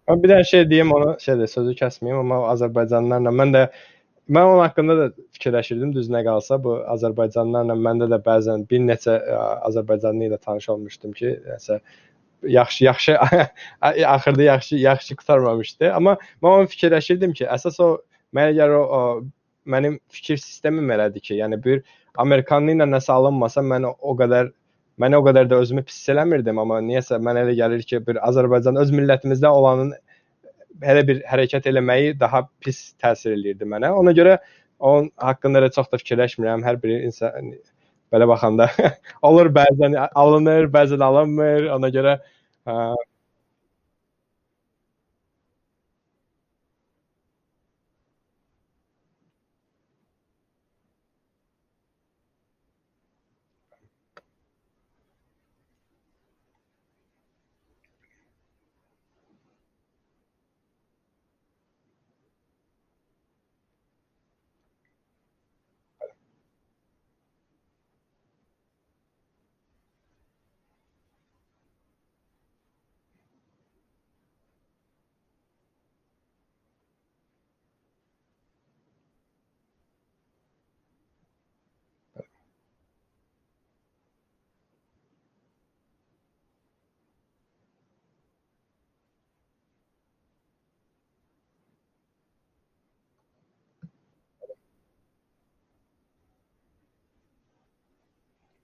Ama bir dənə şey deyim ona, şey də sözü kəsməyim, amma Azərbaycanlılarla mən də mən onun haqqında da fikirləşirdim düzünə qalsa. Bu Azərbaycanlılarla məndə də bəzən bir neçə Azərbaycanlı ilə tanış olmuşdum ki, nəsə yaxşı yaxşı axırda yaxşı yaxşı qurtarmamışdı. Amma mən onu fikirləşirdim ki, əsas o mənə gəlir o, o mənim fikir sistemim elədir ki, yəni bir Amerikanlı ilə nəsə alınmasa mən o qədər Mən o qədər də özümü pis eləmirdim, amma niyəsə mənə elə gəlir ki, bir Azərbaycan öz millətimizdə olanın elə bir hərəkət eləməyi daha pis təsir eləyirdi mənə. Ona görə onun haqqında da çox da fikirləşmirəm. Hər bir insan belə baxanda olur bəzən alınır, bəzən alınmır. Ona görə ə,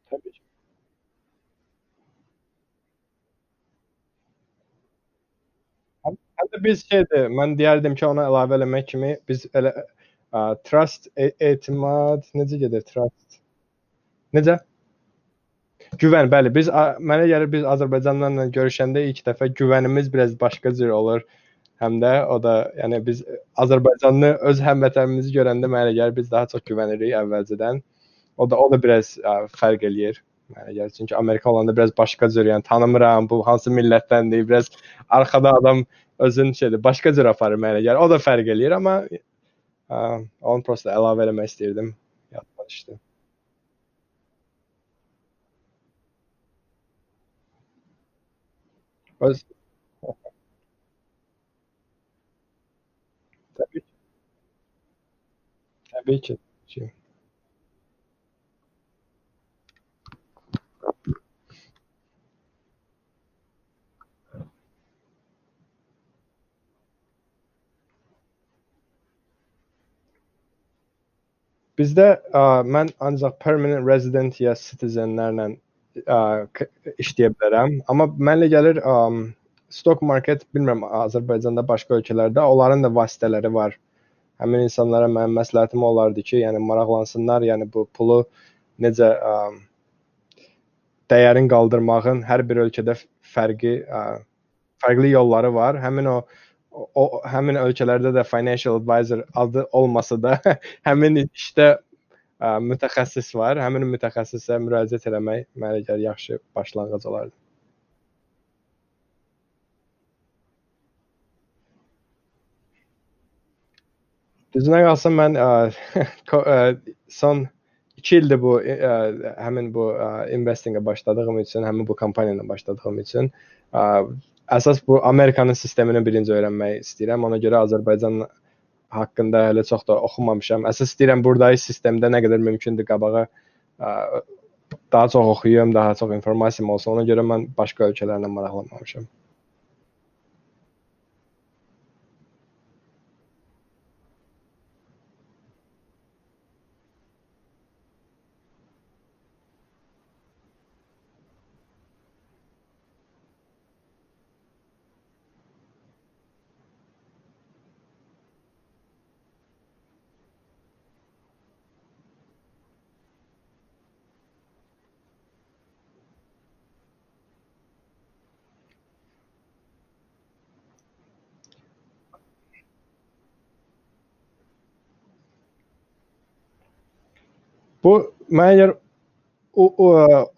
Tabii ki. Həm həm də biz şeydir, mən deyərdim ki, ona əlavə eləmək kimi biz elə ə, trust, e etimad, necə gedir trust? Necə? Güvən, bəli. Biz a- mənə gəlir biz Azərbaycanlılarla görüşəndə ilk dəfə güvənimiz biraz başqa cür olur. Həm də o da, yəni biz Azərbaycanlı öz həmvətənimizi görəndə mənə elə gəlir biz daha çox güvənirik əvvəlcədən. O da o da biraz ə, fərq eləyir. Mənə gəlir çünki Amerika olanda biraz başqa cür, yəni tanımıram, bu hansı millətdəndir, biraz arxada adam özün şeydir, başqa cür aparır mənə gəlir. O da fərq eləyir, amma ə, onu prosta əlavə eləmək istirdim. Yaddan düşdü. Öz Təbii ki. Təbii ki. ki. Bizdə mən ancaq permanent resident ya citizenlərlə işləyə bilərəm. Amma mənlə gəlir stock market bilmirəm Azərbaycanda başqa ölkələrdə onların da vasitələri var. Həmin insanlara mənim məsləhətim olardı ki, yəni maraqlansınlar, yəni bu pulu necə ə, dəyərin qaldırmağın hər bir ölkədə fərqi ə, fərqli yolları var. Həmin o o həmin ölkələrdə də financial advisor adı olmasa da həmin işdə ə, mütəxəssis var. Həmin mütəxəssisə müraciət etmək mənə gəlir yaxşı başlanğıc olardı. Düzünə qalsa mən ə, ə, son 2 ildir bu ə, həmin bu ə, investingə başladığım üçün, həmin bu kampaniya ilə başladığım üçün ə, əsas bu Amerikanın sistemini birinci öyrənmək istəyirəm. Ona görə Azərbaycan haqqında hələ çox da oxumamışam. Əsas istəyirəm burdakı sistemdə nə qədər mümkündür qabağa ə, daha çox oxuyum, daha çox informasiyam olsun. Ona görə mən başqa ölkələrlə maraqlanmamışam. Bu mənə görə o, o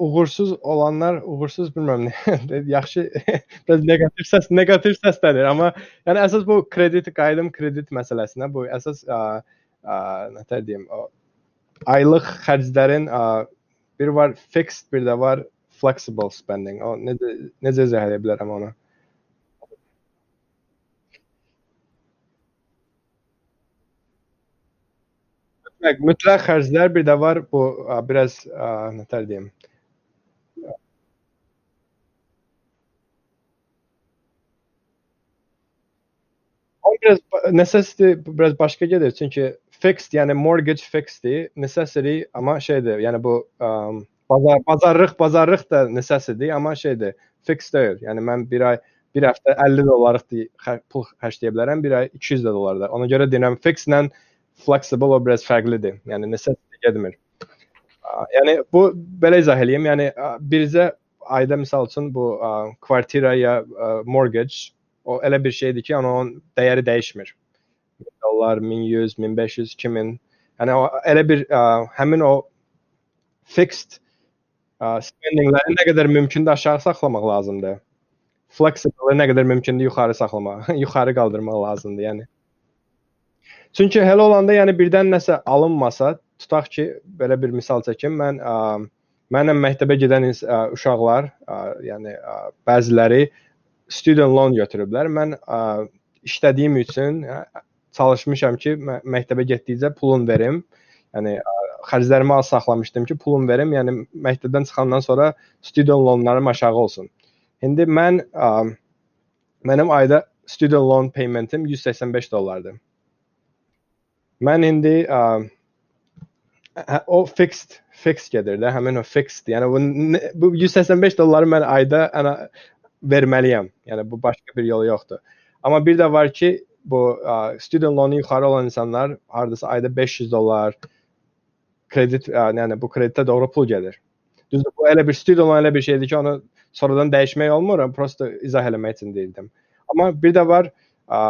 uğursuz olanlar, uğursuz bilmirəm nə, yaxşı biraz neqativ səs, neqativ səslədir, amma yəni əsas bu kredit qayıdım kredit məsələsinə, bu əsas ə, ə, nə deyim, o aylıq xərclərin ə, bir var fixed, bir də var flexible spending. O necə necə izah edə bilərəm onu? Mütləq, mütləq xərclər bir də var bu biraz ə, nə deyim. O biraz necessity biraz başqa gedir. Çünki fixed, yəni mortgage fixeddir, necessity amma şeydir, yəni bu ə, bazar bazarlıq, bazarlıq da necessity, amma şeydir, fixed deyil. Yəni mən bir ay bir həftə 50 dollarlıq pul xərcləyə bilərəm, bir ay 200 dollar da. Ona görə deyirəm fixed-lə flexible o biraz fərqlidir. Yəni necessity getmir. Yəni bu belə izah eləyim. Yəni bircə ayda məsəl üçün bu ə, kvartira ya ə, mortgage o elə bir şeydir ki, yəni onun dəyəri dəyişmir. 1000 dollar, 1100, 1500, 2000. Yəni o elə bir ə, həmin o fixed ə, spendingləri nə qədər mümkündür aşağı saxlamaq lazımdır. Flexible nə qədər mümkündür yuxarı saxlamaq, yuxarı qaldırmaq lazımdır. Yəni Çünki elə olanda, yəni birdən nəsə alınmasa, tutaq ki, belə bir misal çəkim, mən ə, mənlə məktəbə gedən ə, uşaqlar, ə, yəni ə, bəziləri student loan götürüblər. Mən ə, işlədiyim üçün ə, çalışmışam ki, mə məktəbə getdikcə pulun verim. Yəni ə, xərclərimi az saxlamışdım ki, pulum verim. Yəni məktəbdən çıxandan sonra student loanlarım aşağı olsun. İndi mən ə, mənim ayda student loan paymentim 185 dollardır. Mən indi ə, o fixed fixed gedir də, həmin o fixed. Yəni bu bu 185 dolları mən ayda ana verməliyəm. Yəni bu başqa bir yolu yoxdur. Amma bir də var ki, bu ə, student loanu yuxarı olan insanlar hardasa ayda 500 dollar kredit ə, yəni bu kreditə doğru pul gəlir. Düzdür, bu elə bir student loan elə bir şeydir ki, onu sonradan dəyişmək olmur, prosta izah eləmək üçün deyildim. Amma bir də var ə,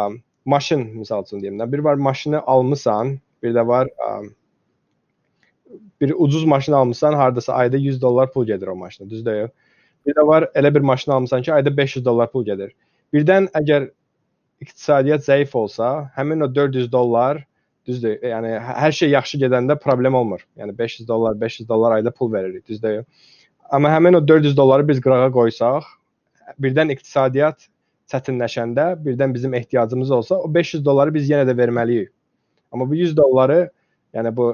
maşın misal üçün deyim də, bir var maşını almısan, bir də var ə, bir ucuz maşın almısan, hardasa ayda 100 dollar pul gedir o maşına, düzdür? Bir də var elə bir maşın almısan ki, ayda 500 dollar pul gedir. Birdən əgər iqtisadiyyat zəif olsa, həmin o 400 dollar düzdür? Yəni hər şey yaxşı gedəndə problem olmur. Yəni 500 dollar, 500 dollar ayda pul veririk, düzdür? Amma həmin o 400 dolları biz qırağa qoysaq, birdən iqtisadiyyat çətinləşəndə, birdən bizim ehtiyacımız olsa, o 500 dolları biz yenə də verməliyik. Amma bu 100 dolları, yəni bu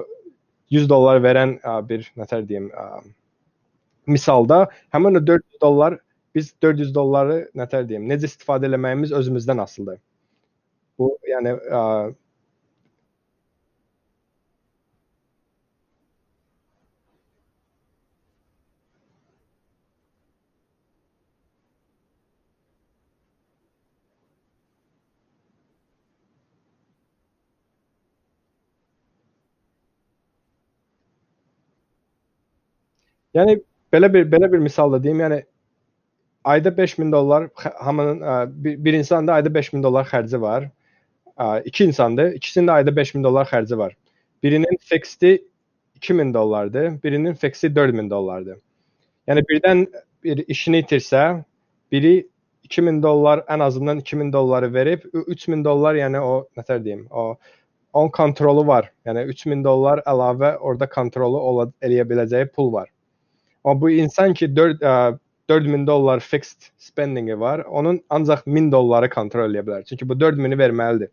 100 dollar verən bir nətər deyim, misalda həmin o 400 dollar biz 400 dolları nətər deyim, necə istifadə etməyimiz özümüzdən asılıdır. Bu yəni Yəni belə bir belə bir misal da deyim. Yəni ayda 5000 dollar hamının bir, bir insanda ayda 5000 dollar xərci var. İki insandır. İkisinin də ayda 5000 dollar xərci var. Birinin fixdi 2000 dollardır, birinin fixi 4000 dollardır. Yəni birdən bir işini itirsə, biri 2000 dollar ən azından 2000 dolları verib 3000 dollar, yəni o nətər deyim, o onun kontrolu var. Yəni 3000 dollar əlavə orada kontrolu ola, eləyə biləcəyi pul var. Amma bu insan ki 4 ə, 4000 dollar fixed spendingi var. Onun ancaq 1000 dolları kontrol edə bilər. Çünki bu 4000-i verməlidir.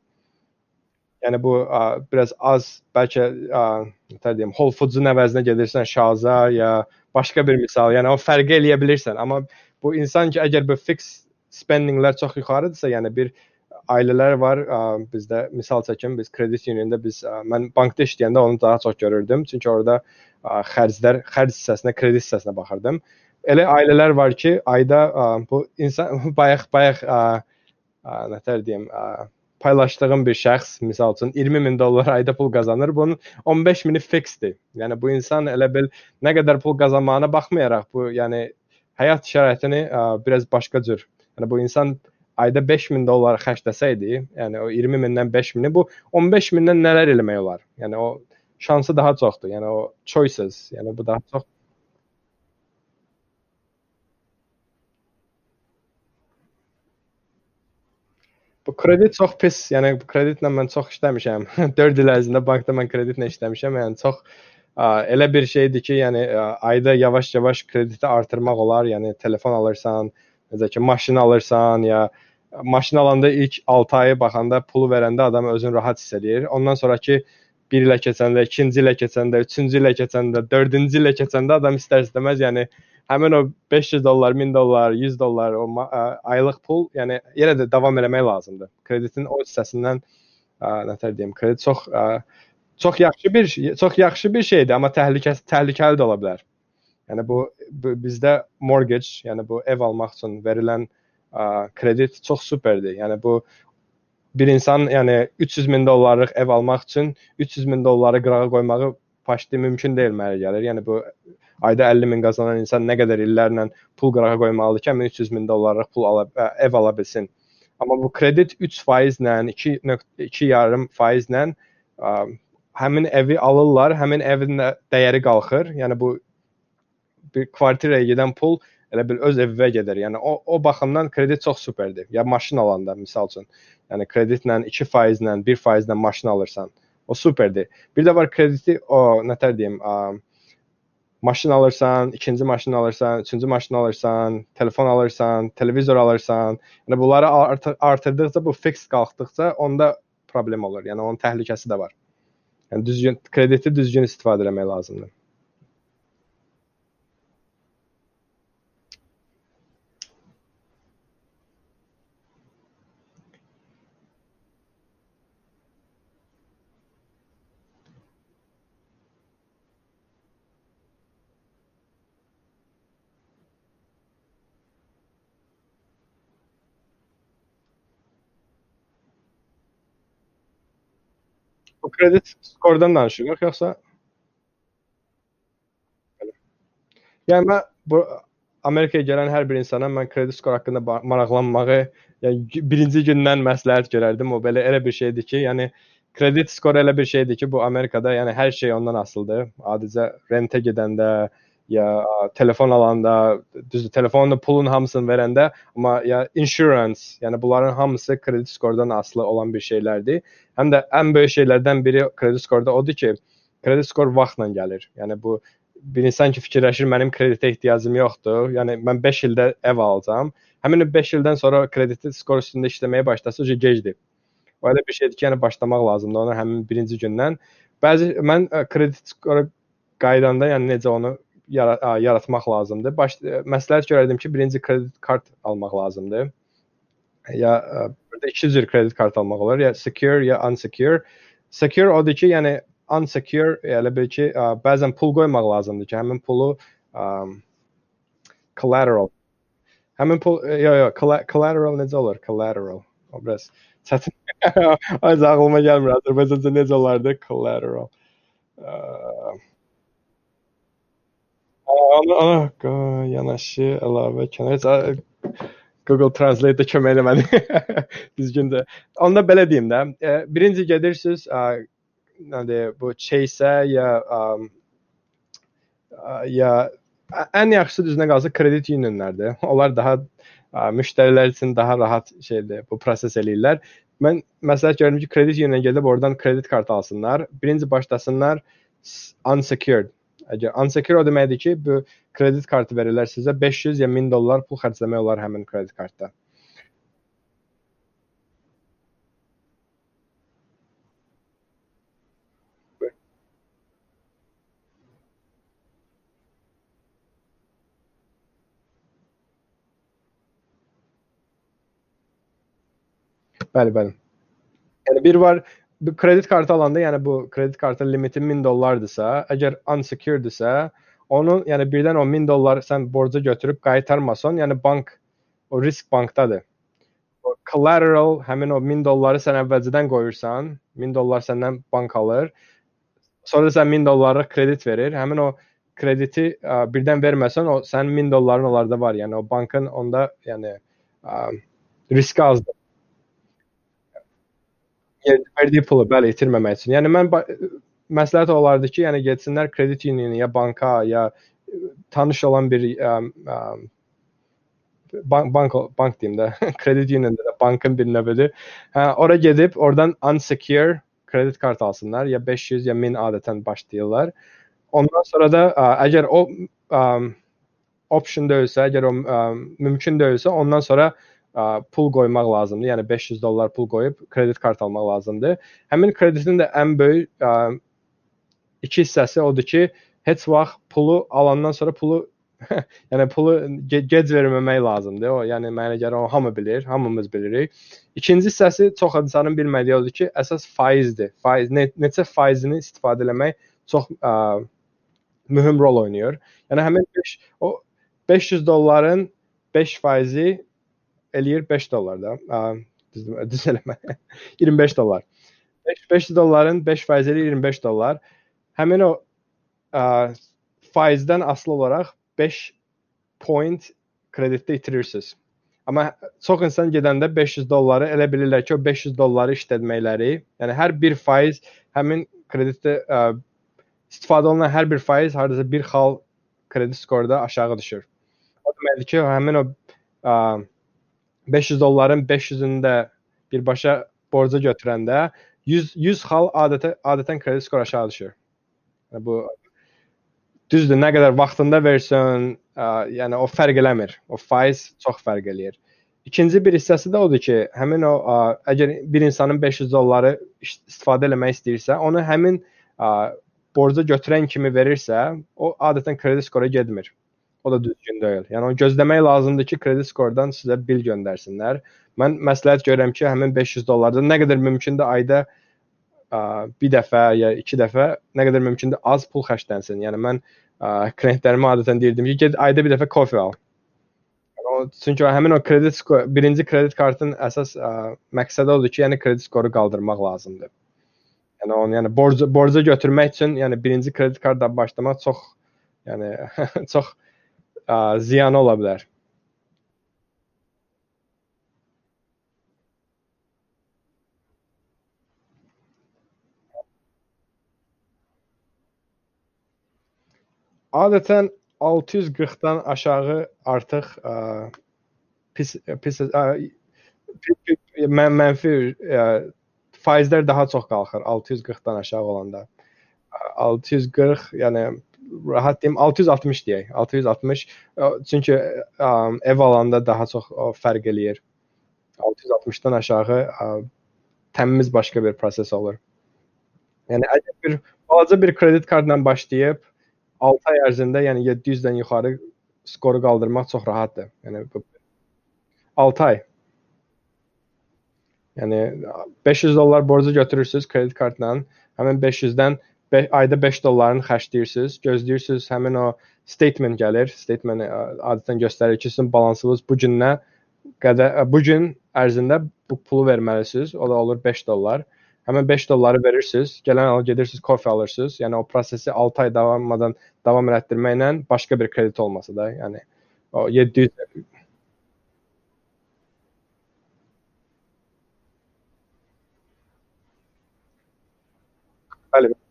Yəni bu ə, biraz az, bəlkə ə, nə deyim, Whole Foods-un əvəzinə gedirsən Şaza ya başqa bir misal. Yəni o fərqi eləyə bilirsən. Amma bu insan ki, əgər bu fixed spendinglər çox yuxarıdırsa, yəni bir ailələr var, ə, bizdə misal çəkim, biz kredit unionunda biz ə, mən bankda işləyəndə onu daha çox görürdüm. Çünki orada ə, xərclər, xərc hissəsinə, kredit hissəsinə baxırdım elə ailələr var ki, ayda ə, bu insan bayaq bayaq nətər deyim, ə, paylaşdığım bir şəxs misal üçün 20 min dollar ayda pul qazanır. Bunun 15 mini fiksdir. Yəni bu insan elə bil nə qədər pul qazanmağına baxmayaraq bu, yəni həyat şəraitini ə, biraz başqa cür. Yəni bu insan ayda 5000 dollar xərcləsəydi, yəni o 20 mindən 5000-i bu 15 mindən nələr eləmək olar? Yəni o şansı daha çoxdur. Yəni o choices, yəni bu daha çox Bu kredit çox pis. Yəni bu kreditlə mən çox işləmişəm. 4 il ərzində bankda mən kreditlə işləmişəm. Yəni çox ə, elə bir şeydir ki, yəni ə, ayda yavaş-yavaş krediti artırmaq olar. Yəni telefon alırsan, necə ki, maşın alırsan ya maşın alanda ilk 6 ayı baxanda pulu verəndə adam özünü rahat hiss edir. Ondan sonrakı 1 ilə keçəndə, 2-ci ilə keçəndə, 3-cü ilə keçəndə, 4-cü ilə keçəndə adam istər-istəməz yəni həmin o 500 dollar, 1000 dollar, 100 dollar o ə, aylıq pul, yəni yenə də davam eləmək lazımdır. Kreditin o hissəsindən ə, nətər deyim, kredit çox ə, çox yaxşı bir çox yaxşı bir şeydir, amma təhlükəsi təhlükəli də ola bilər. Yəni bu, bu bizdə mortgage, yəni bu ev almaq üçün verilən ə, kredit çox superdir. Yəni bu bir insan yəni 300 min dollarlıq ev almaq üçün 300 min dolları qırağa qoymağı paşti mümkün deyil mənə gəlir. Yəni bu ayda 50 min qazanan insan nə qədər illərlə pul qırağa qoymalıdır ki, 300 min dollarlıq pul ala, ə, ev ala bilsin. Amma bu kredit 3%-lə, 2-2,5%-lə həmin evi alırlar, həmin evin dəyəri qalxır. Yəni bu bir kvartiraya gedən pul elə bil öz evivə gedir. Yəni o o baxımdan kredit çox superdir. Ya maşın alanda misal üçün, yəni kreditlə 2%-lə, 1%-lə maşın alırsan, o superdir. Bir də var krediti o nətər deyim, ə, maşın alırsan, ikinci maşın alırsan, üçüncü maşın alırsan, telefon alırsan, televizor alırsan, yəni bunları art artırdıqca bu fix qalxdıqca onda problem olur. Yəni onun təhlükəsi də var. Yəni düzgün krediti düzgün istifadə etmək lazımdır. Kredit skordan danışırıq yoxsa? Yəni mən bu Amerikaya gələn hər bir insana mən kredit skor haqqında maraqlanmağı, yəni birinci gündən məsləhət görərdim. O belə elə bir şeydir ki, yəni kredit skoru elə bir şeydir ki, bu Amerikada yəni hər şey ondan asılıdır. Adicə rentə gedəndə ya telefon alanda, düzdür, telefonda pulun hamısını verəndə, amma ya insurance, yəni bunların hamısı kredit skordan asılı olan bir şeylərdir. Həm də ən böyük şeylərdən biri kredit skorda odur ki, kredit skor vaxtla gəlir. Yəni bu bir insan ki fikirləşir mənim kreditə ehtiyacım yoxdur. Yəni mən 5 ildə ev alacağam. Həmin 5 ildən sonra kredit skor üstündə işləməyə başlasa, o gecdir. O elə bir şeydir ki, yəni başlamaq lazımdır ona həmin birinci gündən. Bəzi mən ə, kredit skoru qaydanda, yəni necə onu yara ə, yaratmaq lazımdır. Baş ə, məsləhət görərdim ki, birinci kredit kart almaq lazımdır. Ya ə, burada iki cür kredit kart almaq olar, ya secure ya unsecure. Secure odur ki, yəni unsecure elə bil ki, ə, bəzən pul qoymaq lazımdır ki, həmin pulu ə, collateral. Həmin pul yo yo collateral necə olur? Collateral. O biraz çətin. Az ağlıma gəlmir. Azərbaycanca necə olardı? Collateral. Ə, ona, ona yanaşı əlavə kənar Google Translate-də kömək eləmədi. Düzgündür. Onda belə deyim də, birinci gedirsiz, nədir, bu Chase-ə ya ya ən yaxşısı düzünə qalsa kredit unionlardır. Onlar daha müştərilər üçün daha rahat şeydir, bu proses eləyirlər. Mən məsləhət görürəm ki, kredit unionuna gedib oradan kredit kartı alsınlar. Birinci başlasınlar unsecured. Əgər unsecure o deməkdir ki, bu kredit kartı verirlər sizə 500 ya 1000 dollar pul xərcləmək olar həmin kredit kartda. Bəli, bəli. Yəni bir var bu kredit kartı alanda, yəni bu kredit kartının limiti 1000 dollardırsa, əgər unsecureddirsə, onun yəni birdən o 1000 dollar sən borca götürüb qaytarmasan, yəni bank o risk bankdadır. O collateral həmin o 1000 dolları sən əvvəlcədən qoyursan, 1000 dollar səndən bank alır. Sonra sən 1000 dollarlıq kredit verir. Həmin o krediti ə, birdən verməsən, o sənin 1000 dolların onlarda var. Yəni o bankın onda yəni ə, riski azdır verdiyi pulu bəli itirməmək üçün. Yəni mən məsləhət olardı ki, yəni getsinlər kredit unionu ya banka ya tanış olan bir ə, ə, bank bank bank deyim də, kredit unionunda da bankın bir növüdür. Hə, ora gedib oradan unsecure kredit kart alsınlar ya 500 ya 1000 adətən başlayırlar. Ondan sonra da əgər o ə, option deyilsə, əgər o ə, mümkün deyilsə, ondan sonra pul qoymaq lazımdır. Yəni 500 dollar pul qoyub kredit kart almaq lazımdır. Həmin kreditin də ən böyük ə, iki hissəsi odur ki, heç vaxt pulu alandan sonra pulu yəni pulu ge gec verməmək lazımdır. O, yəni mənə görə o hamı bilir, hamımız bilirik. İkinci hissəsi çox insanın bilmədiyi odur ki, əsas faizdir. Faiz ne neçə faizini istifadə etmək çox ə, mühüm rol oynayır. Yəni həmin 5 o 500 dolların 5 faizi eləyir 5 dollar da. Düz, düz eləmə. 25 dollar. 5, 500 dolların 5 faizi eləyir 25 dollar. Həmin o ə, faizdən asılı olaraq 5 point kreditdə itirirsiniz. Amma çox insan gedəndə 500 dolları elə bilirlər ki, o 500 dolları işlətməkləri, yəni hər bir faiz həmin kreditdə ə, istifadə olunan hər bir faiz hardasa bir xal kredit skorda aşağı düşür. O deməkdir ki, həmin o ə, 500 dolların 500-ünü də birbaşa borca götürəndə 100 100 xal adətə adətən kredit skor aşağı düşür. Yəni bu düzdür, nə qədər vaxtında versən, ə, yəni o fərq eləmir. O faiz çox fərq eləyir. İkinci bir hissəsi də odur ki, həmin o ə, əgər bir insanın 500 dolları istifadə etmək istəyirsə, onu həmin ə, borca götürən kimi verirsə, o adətən kredit skora getmir. O da düzgün deyil. Yəni onu gözləmək lazımdır ki, kredit skordan sizə bil göndərsinlər. Mən məsləhət görürəm ki, həmin 500 dollardan nə qədər mümkündür ayda ə, bir dəfə ya iki dəfə nə qədər mümkündür az pul xərclənsin. Yəni mən ə, klientlərimə adətən deyirdim ki, get ayda bir dəfə kofe al. Yəni, o, çünki həmin o kredit skor, birinci kredit kartın əsas ə, məqsədi odur ki, yəni kredit skoru qaldırmaq lazımdır. Yəni onu yəni borc borca götürmək üçün, yəni birinci kredit kartdan başlamaq çox yəni çox ə, ziyanı ola bilər. Adətən 640-dan aşağı artıq ə, pis pis ə, mən mənfi ə, faizlər daha çox qalxır 640-dan aşağı olanda. 640, yəni rahat deyim 660 deyək. 660 çünki ə, ev alanda daha çox ə, fərq eləyir. 660-dan aşağı ə, təmiz başqa bir proses olur. Yəni əgər bir balaca bir kredit kartla başlayıb 6 ay ərzində, yəni 700-dən yuxarı skoru qaldırmaq çox rahatdır. Yəni 6 ay. Yəni 500 dollar borcu götürürsüz kredit kartla, həmin 500-dən ayda 5 dollarını xərcləyirsiniz, gözləyirsiniz, həmin o statement gəlir. Statement adətən göstərir ki, sizin balansınız bu günə qədər bu gün ərzində bu pulu verməlisiniz. O da olur 5 dollar. Həmin 5 dolları verirsiniz, gələn al gedirsiniz, kofe alırsınız. Yəni o prosesi 6 ay davammadan davam elətdirməklə başqa bir kredit olmasa da, yəni o 700 Bəli.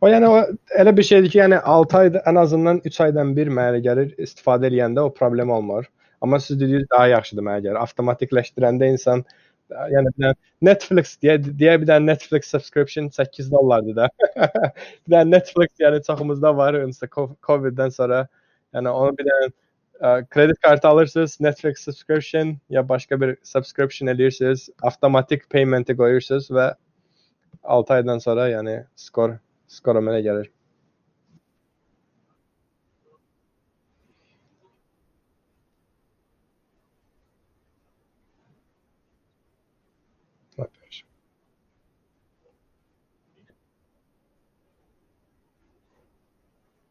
O yəni o elə bir şeydir ki, yəni 6 ayda ən azından 3 aydan bir mənə gəlir istifadə edəndə o problem olmur. Amma siz dediniz daha yaxşıdır mənə gəlir. Avtomatikləşdirəndə insan yəni bir Netflix deyə deyə bir dənə Netflix subscription 8 dollardır da. bir dənə Netflix yəni çoxumuzda var onsuz Covid-dən sonra. Yəni onu bir dənə ə, kredit kartı alırsınız, Netflix subscription ya başqa bir subscription eləyirsiniz, avtomatik payment-i qoyursunuz və 6 aydan sonra yəni skor skora mənə gəlir.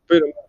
Buyurun.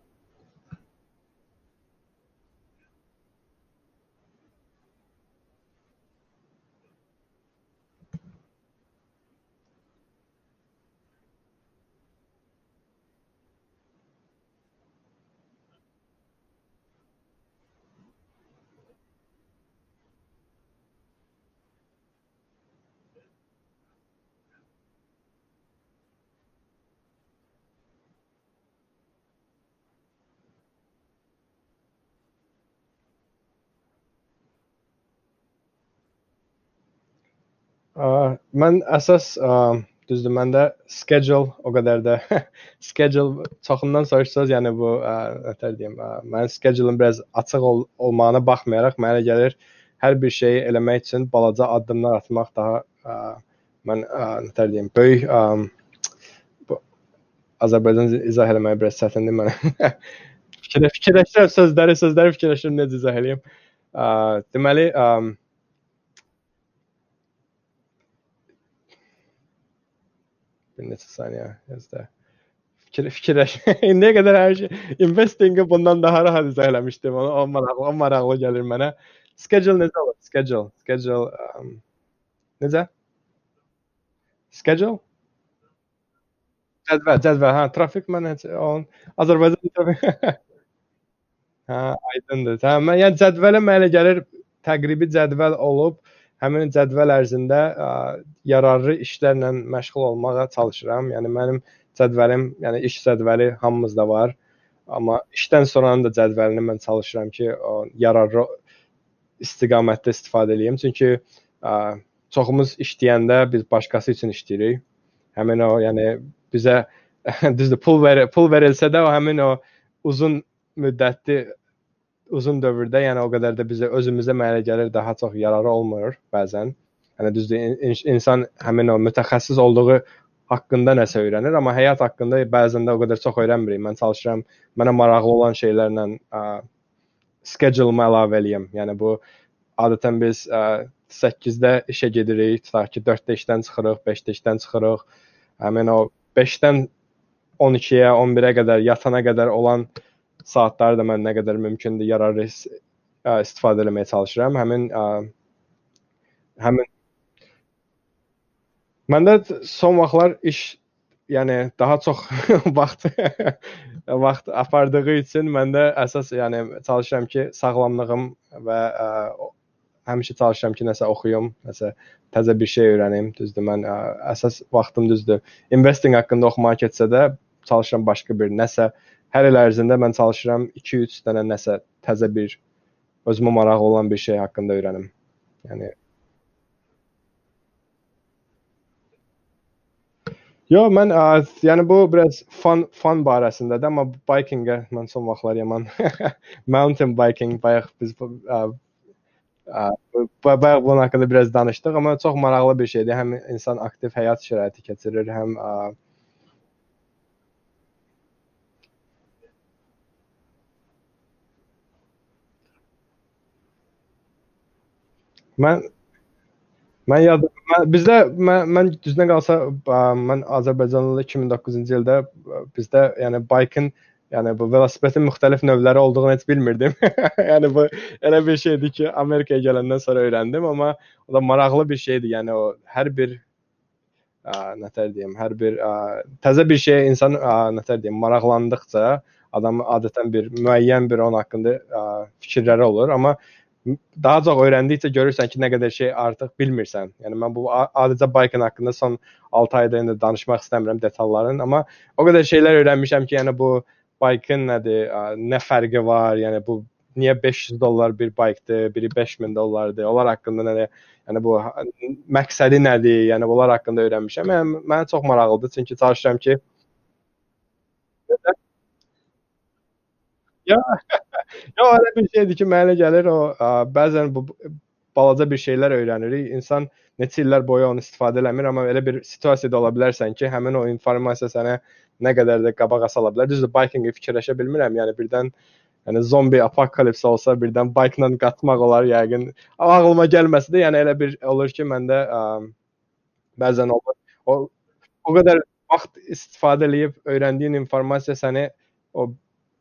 Mən əsas düzdür, məndə schedule o qədər də schedule çoxundan soruşsaz, yəni bu ə, nətər deyim, ə, mənim schedule'um biraz açıq ol olmağına baxmayaraq mənə gəlir hər bir şeyi eləmək üçün balaca addımlar atmaq daha ə, mən ə, nətər deyim, böyük ə, bu Azərbaycan izah eləməyə biraz çətindir mənə. Fikir fikirləşirəm sözləri, sözləri fikirləşirəm necə izah eləyim. Ə, deməli, ə, neçə saniyə gözlə. Fikir fikirləş. İndiyə qədər hər şey investingi bundan daha rahat izah eləmişdim. Onu o maraqlı, o maraqlı gəlir mənə. Schedule necə olur? Schedule, schedule um, necə? Schedule? Cədvəl, cədvəl. Hə, trafik mənəcə on Azərbaycan trafik. hə, aydındır. Hə, mən yəni cədvələ mənə gəlir təqribi cədvəl olub həmin cədvəl ərzində ə, yararlı işlərlə məşğul olmağa çalışıram. Yəni mənim cədvəlim, yəni iş cədvəli hamımızda var. Amma işdən sonranın da cədvəlini mən çalışıram ki, o yararlı istiqamətdə istifadə edeyim. Çünki ə, çoxumuz işləyəndə biz başqası üçün işləyirik. Həmin o, yəni bizə düzdür, pul ver pul verilsə də o həmin o uzun müddətli uzun dövrdə, yəni o qədər də bizə özümüzə mənə gəlir daha çox yararı olmur bəzən. Yəni düzdür, in insan həmin o mütəxəssis olduğu haqqında nəsə öyrənir, amma həyat haqqında bəzən də o qədər çox öyrənmirik. Mən çalışıram mənə maraqlı olan şeylərlə ə, schedule-umu əlavə eləyim. Yəni bu adətən biz ə, 8-də işə gedirik, tutaq ki, 4-də işdən çıxırıq, 5-də işdən çıxırıq. Həmin o 5-dən 12-yə, 11-ə qədər yatana qədər olan saatları da mən nə qədər mümkündür yararlı istifadə etməyə çalışıram. Həmin ə, həmin məndə son vaxtlar iş yəni daha çox vaxt vaxt apardığı üçün məndə əsas yəni çalışıram ki, sağlamlığım və ə, həmişə çalışıram ki, nəsə oxuyum, nəsə təzə bir şey öyrənim. Düzdür, mən ə, əsas vaxtım düzdür. Investing haqqında oxumağa keçsə də çalışıram başqa bir nəsə hər il ərzində mən çalışıram 2-3 dənə nəsə təzə bir özümə maraqlı olan bir şey haqqında öyrənim. Yəni Yo, mən ə, yəni bu biraz fun fun barəsindədir, amma bikinqə mən son vaxtlar yaman mountain biking bayaq biz ə, Bayaq bunun haqqında biraz danışdıq, amma çox maraqlı bir şeydir. Həm insan aktiv həyat şəraiti keçirir, həm ə, mən mən yad mən, bizdə mən, mən düzünə qalsa ə, mən Azərbaycanlı 2009-cu ildə bizdə yəni bike-ın Yəni bu velosipedin müxtəlif növləri olduğunu heç bilmirdim. yəni bu elə bir şeydir ki, Amerikaya gələndən sonra öyrəndim, amma o da maraqlı bir şeydir. Yəni o hər bir ə, nətər deyim, hər bir ə, təzə bir şeyə insan ə, nətər deyim, maraqlandıqca adam adətən bir müəyyən bir onun haqqında ə, fikirləri olur, amma daha çox öyrəndikcə görürsən ki, nə qədər şey artıq bilmirsən. Yəni mən bu adicə biking haqqında son 6 ayda indi danışmaq istəmirəm detalların, amma o qədər şeylər öyrənmişəm ki, yəni bu bike'ın nədir, nə fərqi var, yəni bu niyə 500 dollar bir bike'dır, biri 5000 dollardır. Onlar haqqında nədir? Yəni bu məqsədi nədir? Yəni bunlar haqqında öyrənmişəm. Yəni mənə çox maraqlıdır, çünki çalışıram ki Ya, ya elə bir şeydir ki, mənə gəlir o ə, bəzən bu balaca bir şeylər öyrənirik. İnsan neçə illər boyu onu istifadə eləmir, amma elə bir situasiyada ola bilərsən ki, həmin o informasiya sənə nə qədər də qabağa sala bilər. Düzdür, bikinqi fikirləşə bilmirəm. Yəni birdən yəni zombi apokalips olsa birdən bike-la qatmaq olar yəqin. Ağlıma gəlməsə də, yəni elə bir olur ki, məndə ə, bəzən olur. O o qədər vaxt istifadə eləyib öyrəndiyin informasiya səni o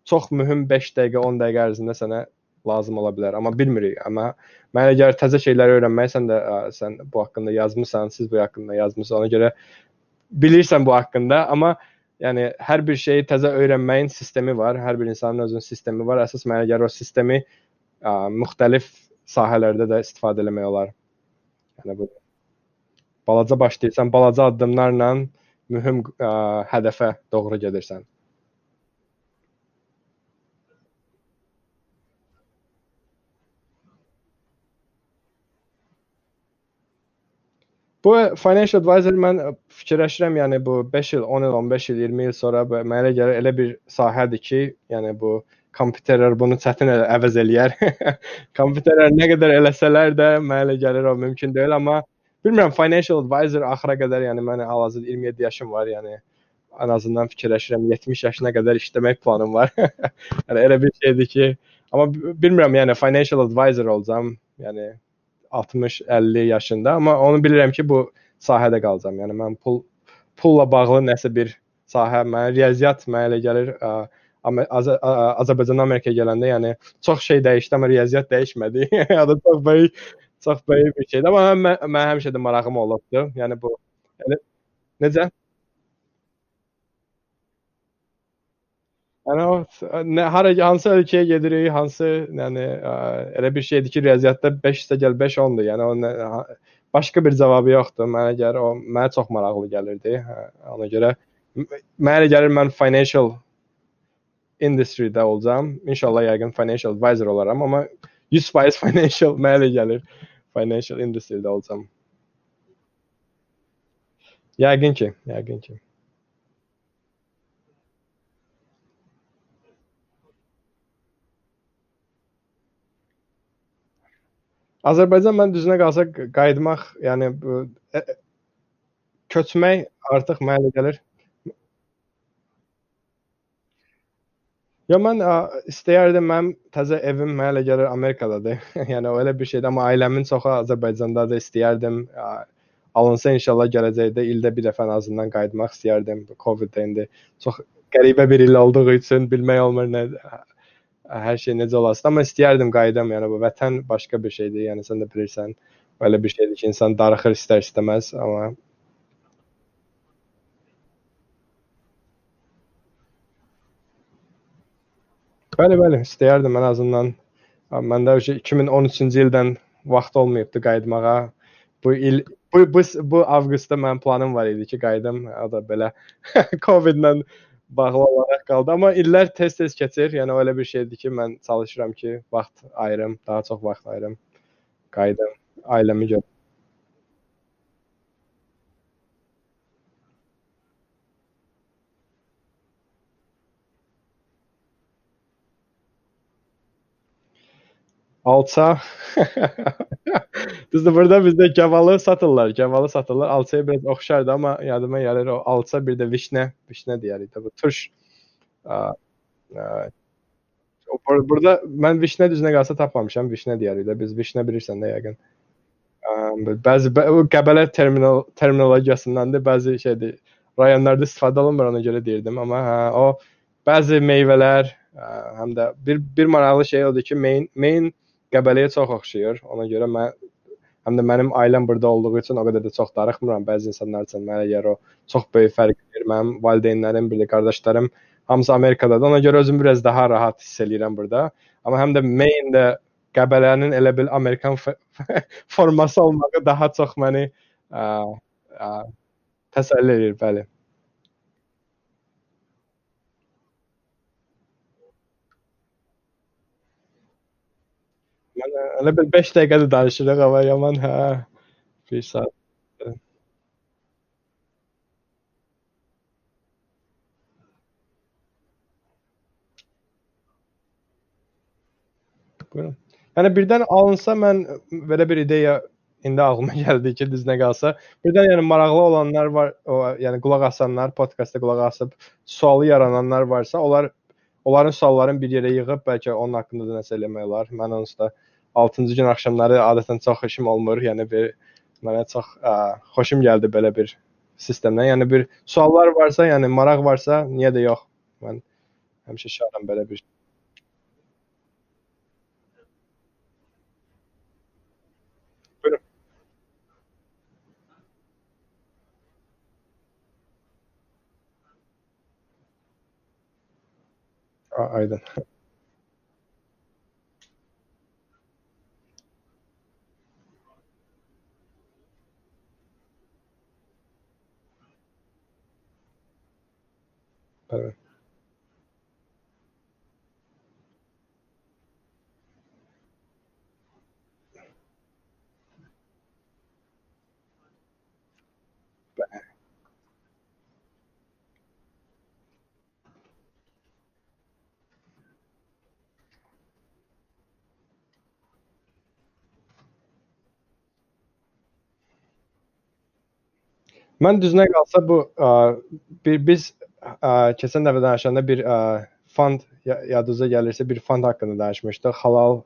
çox mühüm 5 dəqiqə, 10 dəqiqə ərzində sənə lazım ola bilər. Amma bilmirik. Amma mənə gəlir təzə şeylər öyrənməyisən də ə, sən bu haqqında yazmısan, siz bu haqqında yazmısınız. Ona görə bilirsən bu haqqında, amma Yəni hər bir şeyi təzə öyrənməyin sistemi var. Hər bir insanın özünün sistemi var. Əsas mənə gəlir o sistemi ə, müxtəlif sahələrdə də istifadə etmək olar. Yəni bu balaca başlayırsan, balaca addımlarla mühüm ə, hədəfə doğru gedirsən. Bu financial advisor mən fikirləşirəm, yəni bu 5 il, 10 il, 15 il, 20 il sonra mənə gəlir elə bir sahədir ki, yəni bu kompüterlər bunu çətin əvəz eləyər. kompüterlər nə qədər eləsələr də mənə gəlir o mümkün deyil, amma bilmirəm financial advisor axıra qədər, yəni mən hal-hazırda 27 yaşım var, yəni ən azından fikirləşirəm 70 yaşına qədər işləmək planım var. yəni elə bir şeydir ki, amma bilmirəm, yəni financial advisor olacam, yəni 60-50 yaşında, amma onu bilirəm ki, bu sahədə qalacam. Yəni mən pul pulla bağlı nəsə bir sahə, mənə riyaziyyat mənə elə gəlir, ə, Az Azərbaycan Amerikaya gələndə, yəni çox şey dəyişdi, amma riyaziyyat dəyişmədi. yəni çox böyük çox böyük bir şeydir. Amma mən, mən həmişə də marağım olubdu. Yəni bu yəni, necə? Yəni nə hara hansı ölkəyə gedirik, hansı yəni ə, elə bir şeydir ki, riyaziyyatda 5 üstə gəl 5 10-dur. Yəni o nə, başqa bir cavabı yoxdur. Mənə gəlir o mənə çox maraqlı gəlirdi. Hə, ona görə mənə gəlir mən financial industry-də olacam. İnşallah yəqin financial advisor olaram, amma 100% financial mənə gəlir financial industry-də olacam. Yəqin ki, yəqin ki. Azərbaycan mən düzünə qalsa qayıtmaq, yəni ə, köçmək artıq mənə gəlir. Ya mən ə, istəyərdim mənim təzə evim mənə gəlir Amerikadadır. yəni o elə bir şeydir, amma ailəmin çoxu Azərbaycandadır, istəyərdim ə, alınsa inşallah gələcəkdə ildə bir dəfə ən azından qayıtmaq istəyərdim. Covid-də indi çox qəribə bir il olduğu üçün bilmək olmur nə hər şey necə olasın, amma istəyərdim qaydam, yəni bu vətən başqa bir şeydir. Yəni sən də bilirsən, elə bir şeydir ki, insan darıxır istər istəməz, amma Bəli, bəli, istəyərdim ən azından. Məndə 2013-cü ildən vaxt olmayıbdı qayıtmağa. Bu il bu bu, bu avqustda mənim planım var idi ki, qayıdım. O da belə COVID-la bağlı olaraq qaldı. Amma illər tez-tez keçir. Yəni o elə bir şeydir ki, mən çalışıram ki, vaxt ayırım, daha çox vaxt ayırım. Qayıdım, ailəmi görüm. Alça. Düzdür, burada bizdə gavalı satırlar. Gavalı satırlar. Alçaya biraz oxşardı, amma yadıma gəlir o alça bir də vişnə, vişnə deyərik də bu turş. Ə, ə, burada mən vişnə düzünə qalsa tapmamışam. Vişnə deyərik də. Biz vişnə bilirsən də yəqin. Ə, bəzi bə, o Qəbələ terminal terminologiyasındandır. Bəzi şeydir. Rayonlarda istifadə olunmur ona görə deyirdim, amma hə, o bəzi meyvələr, ə, həm də bir bir maraqlı şey odur ki, main main Qəbələyə çox oxşayır. Ona görə mən həm də mənim ailəm burada olduğu üçün o qədər də çox darıxmıram. Bəzi insanlar üçün mənə gəlir o çox böyük fərq edir. Mənim valideynlərim, bir də qardaşlarım hamısı Amerikadadır. Ona görə özümü biraz daha rahat hiss eləyirəm burada. Amma həm də Maine də Qəbələnin elə bil Amerikan forması olmağı daha çox məni ə, ə, təsəlli edir, bəli. Bir 5 dəqiqədir danışırıq, amma yaman hə 1 saat. Buyurun. Yəni birdən alınsa mən belə bir ideya indi ağlıma gəldi ki, düzünə qalsa, birdən yəni maraqlı olanlar var, o yəni qulaq asanlar, podkastda qulaq asıb sualı yarananlar varsa, onlar onların suallarını bir yerə yığıb bəlkə onun haqqında da nəsə eləmək olar. Mən onsuz da 6-cı gün axşamları adətən çox xoşum olmur. Yəni bir mənə çox ə, xoşum gəldi belə bir sistemdən. Yəni bir suallar varsa, yəni maraq varsa, niyə də yox? Mən həmişə şadam belə bir Buyurun. A, aydın. Bəli. Mən düzünə qalsa bu ə, bir biz ə, keçən dəfə danışanda bir ə, fond yadınıza gəlirsə bir fond haqqında danışmışdıq. Halal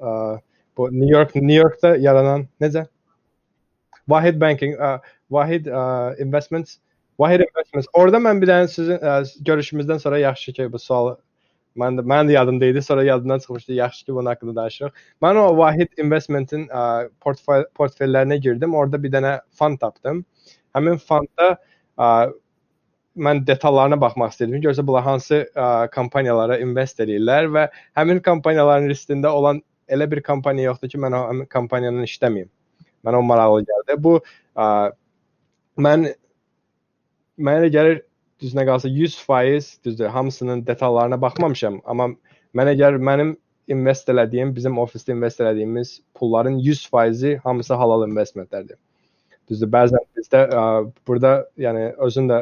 bu New York New Yorkda yaranan necə? Vahid Banking, Vahid Investments, Vahid Investments. Orada mən bir dənə sizin görüşümüzdən sonra yaxşı ki bu sual mən də mən də yadımda idi. Sonra yadımdan çıxmışdı. Yaxşı ki bunun haqqında danışırıq. Mən o Vahid Investmentin portföy portfellərinə girdim. Orada bir dənə fond tapdım. Həmin fondda mən detallarına baxmaq istəyirdim. Görsə bunlar hansı ə, kompaniyalara invest edirlər və həmin kompaniyaların listində olan elə bir kompaniya yoxdur ki, mən o həmin kompaniyanın işləməyim. Mənə o maraqlı gəldi. Bu ə, mən mənə elə gəlir düzünə qalsa 100% düzdür. Hamısının detallarına baxmamışam, amma mənə gəlir mənim invest elədiyim, bizim ofisdə invest elədiyimiz pulların 100%-i hamısı halal investmentlərdir. Düzdür, bəzən bizdə ə, burada yəni özün də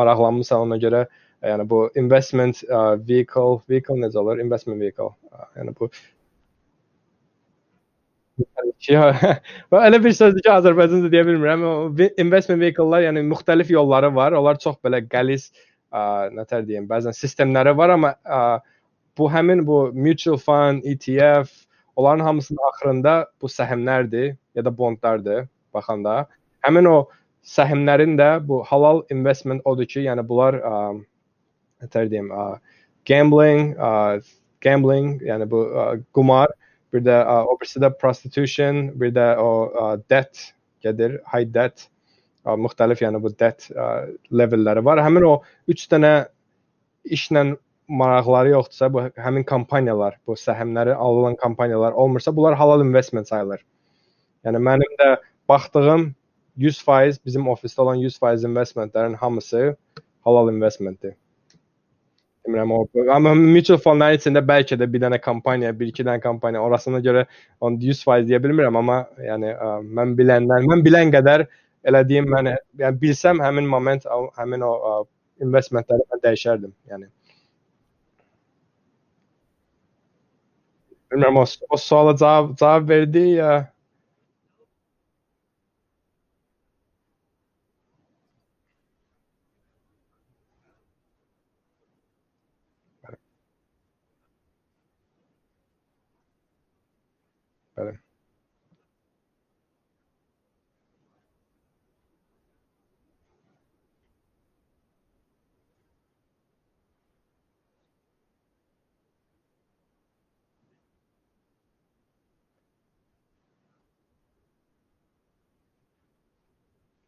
maraqlanmısan ona görə yəni bu investment ə, vehicle, vehicle necə olur? Investment vehicle. Ə, yəni bu elə bir sözdür ki, Azərbaycanca deyə bilmirəm. Investment vehicle-lar, yəni müxtəlif yolları var. Onlar çox belə qəliz, ə, nətər deyim, bəzən sistemləri var, amma ə, bu həmin bu mutual fund, ETF, onların hamısının axırında bu səhmlərdir ya da bondlardır baxanda. Həmin o səhmlərin də bu halal investment odur ki, yəni bunlar nətər deyim, gambling, ə, gambling, yəni bu ə, qumar, bir də ə, o birisi də prostitution, bir də o ə, debt gedir, high debt. Ə, müxtəlif yəni bu debt ə, levelləri var. Həmin o 3 dənə işlə maraqları yoxdursa, bu həmin kampaniyalar, bu səhmləri alılan kampaniyalar olmursa, bunlar halal investment sayılır. Yəni mənim də baxdığım 100% bizim ofisdə olan 100% investmentlərin hamısı halal investmentdir. Demirəm o. Amma mutual fondların içində bəlkə də bir dənə kampaniya, bir iki dənə kampaniya orasına görə onu 100% deyə bilmirəm, amma yəni ə, mən bilənlər, mən bilən qədər elədiyim mən yəni bilsəm həmin moment həmin o ə, investmentləri mən dəyişərdim. Yəni Bilmirəm o, o suala cavab cavab verdi ya Bəli.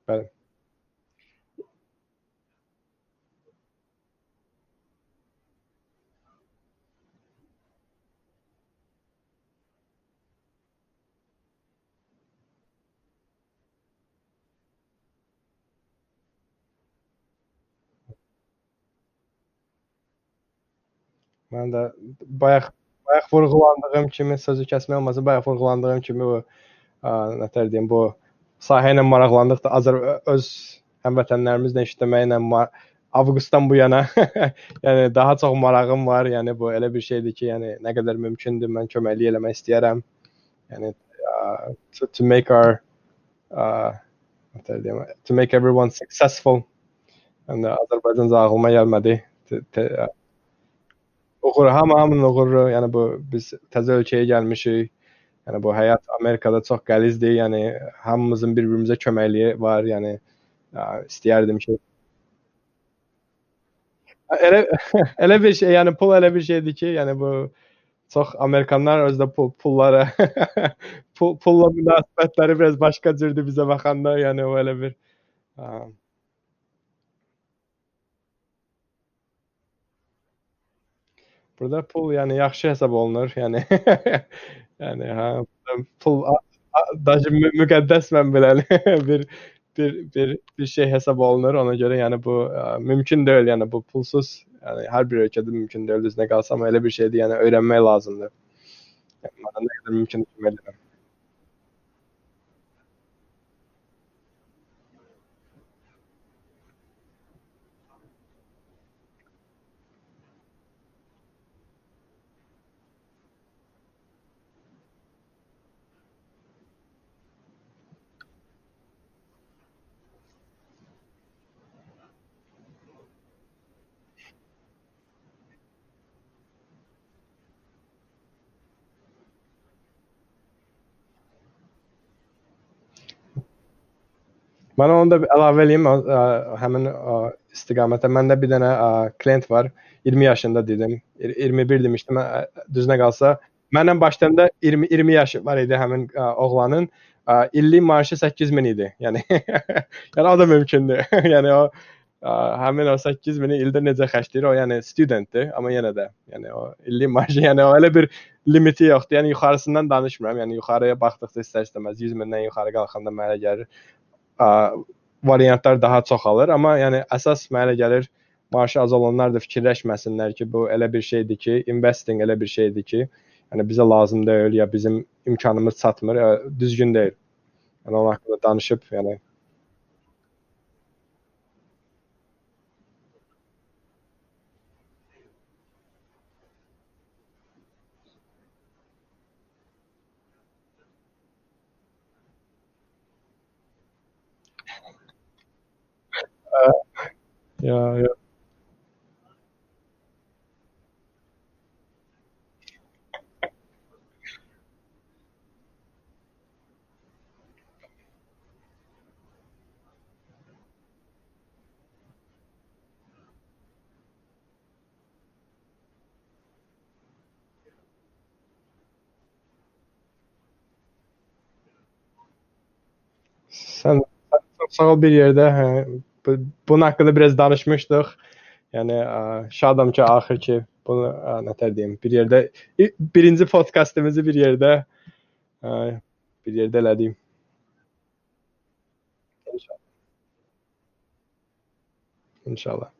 Bəli. Mən də bayaq bayaq vurğulandığım kimi sözü kəsmək olmasa bayaq vurğulandığım kimi bu nətər deyim bu sahə ilə maraqlandıqda Azər öz həmvətənlərimizlə işləməklə avqustdan bu yana yəni daha çox marağım var. Yəni bu elə bir şeydir ki, yəni nə qədər mümkündür mən köməklik eləmək istəyirəm. Yəni uh, to, to make our uh, deyim, to make everyone successful. Yəni Azərbaycanca ağlıma gəlmədi. Uğur, hamı hamının uğuru, yəni bu biz təzə ölkəyə gəlmişik. Yəni bu həyat Amerikada çox qəlizdir. Yəni hamımızın bir-birimizə köməkliyi var. Yəni istəyərdim ki elə elə bir şey, yəni pul elə bir şeydir ki, yəni bu çox Amerikanlar özdə pul, pullara pul, pulla münasibətləri biraz başqa cürdür bizə baxanda, yəni o elə bir ə, Burada pul yəni yaxşı hesab olunur. Yəni yəni hə pul daşı mü müqəddəs mən bilən bir bir bir bir şey hesab olunur. Ona görə yəni bu ə, mümkün deyil. Yəni bu pulsuz yəni hər bir ölkədə mümkün deyil. Düzünə qalsam elə bir şeydir. Yəni öyrənmək lazımdır. Yəni mənə nə qədər mümkün edirəm. Mən onu da əlavə eləyim ə, həmin ə, istiqamətə. Məndə bir dənə ə, klient var. 20 yaşında dedim. 21 demişdim. Düzünə qalsa məndən başlayanda 20 20 yaşı var idi həmin ə, oğlanın. Ə, illik maaşı 8000 idi. Yəni yəni o da mümkündür. yəni o ə, həmin o 8000-i ildə necə xərcləyir? O yəni studentdir, amma yenə də yəni o illik maaşı yəni o elə bir limiti yoxdur. Yəni yuxarısından danışmıram. Yəni yuxarıya baxdıqca istər-istəməz 100 mindən yuxarı qalxanda mənə gəlir ə, variantlar daha çoxalır, amma yəni əsas mənə gəlir maaşı az olanlar da fikirləşməsinlər ki, bu elə bir şeydir ki, investing elə bir şeydir ki, yəni bizə lazım deyil ya bizim imkanımız çatmır, düzgün deyil. Yəni onun haqqında danışıb, yəni Ja, ja. Sen, sen sanal bir yerde he, bunun haqqında biraz danışmışdıq. Yəni ə, şadam ki, axır ki bunu ə, nətər deyim, bir yerdə birinci podkastımızı bir yerdə ə, bir yerdə elədim. İnşallah. İnşallah.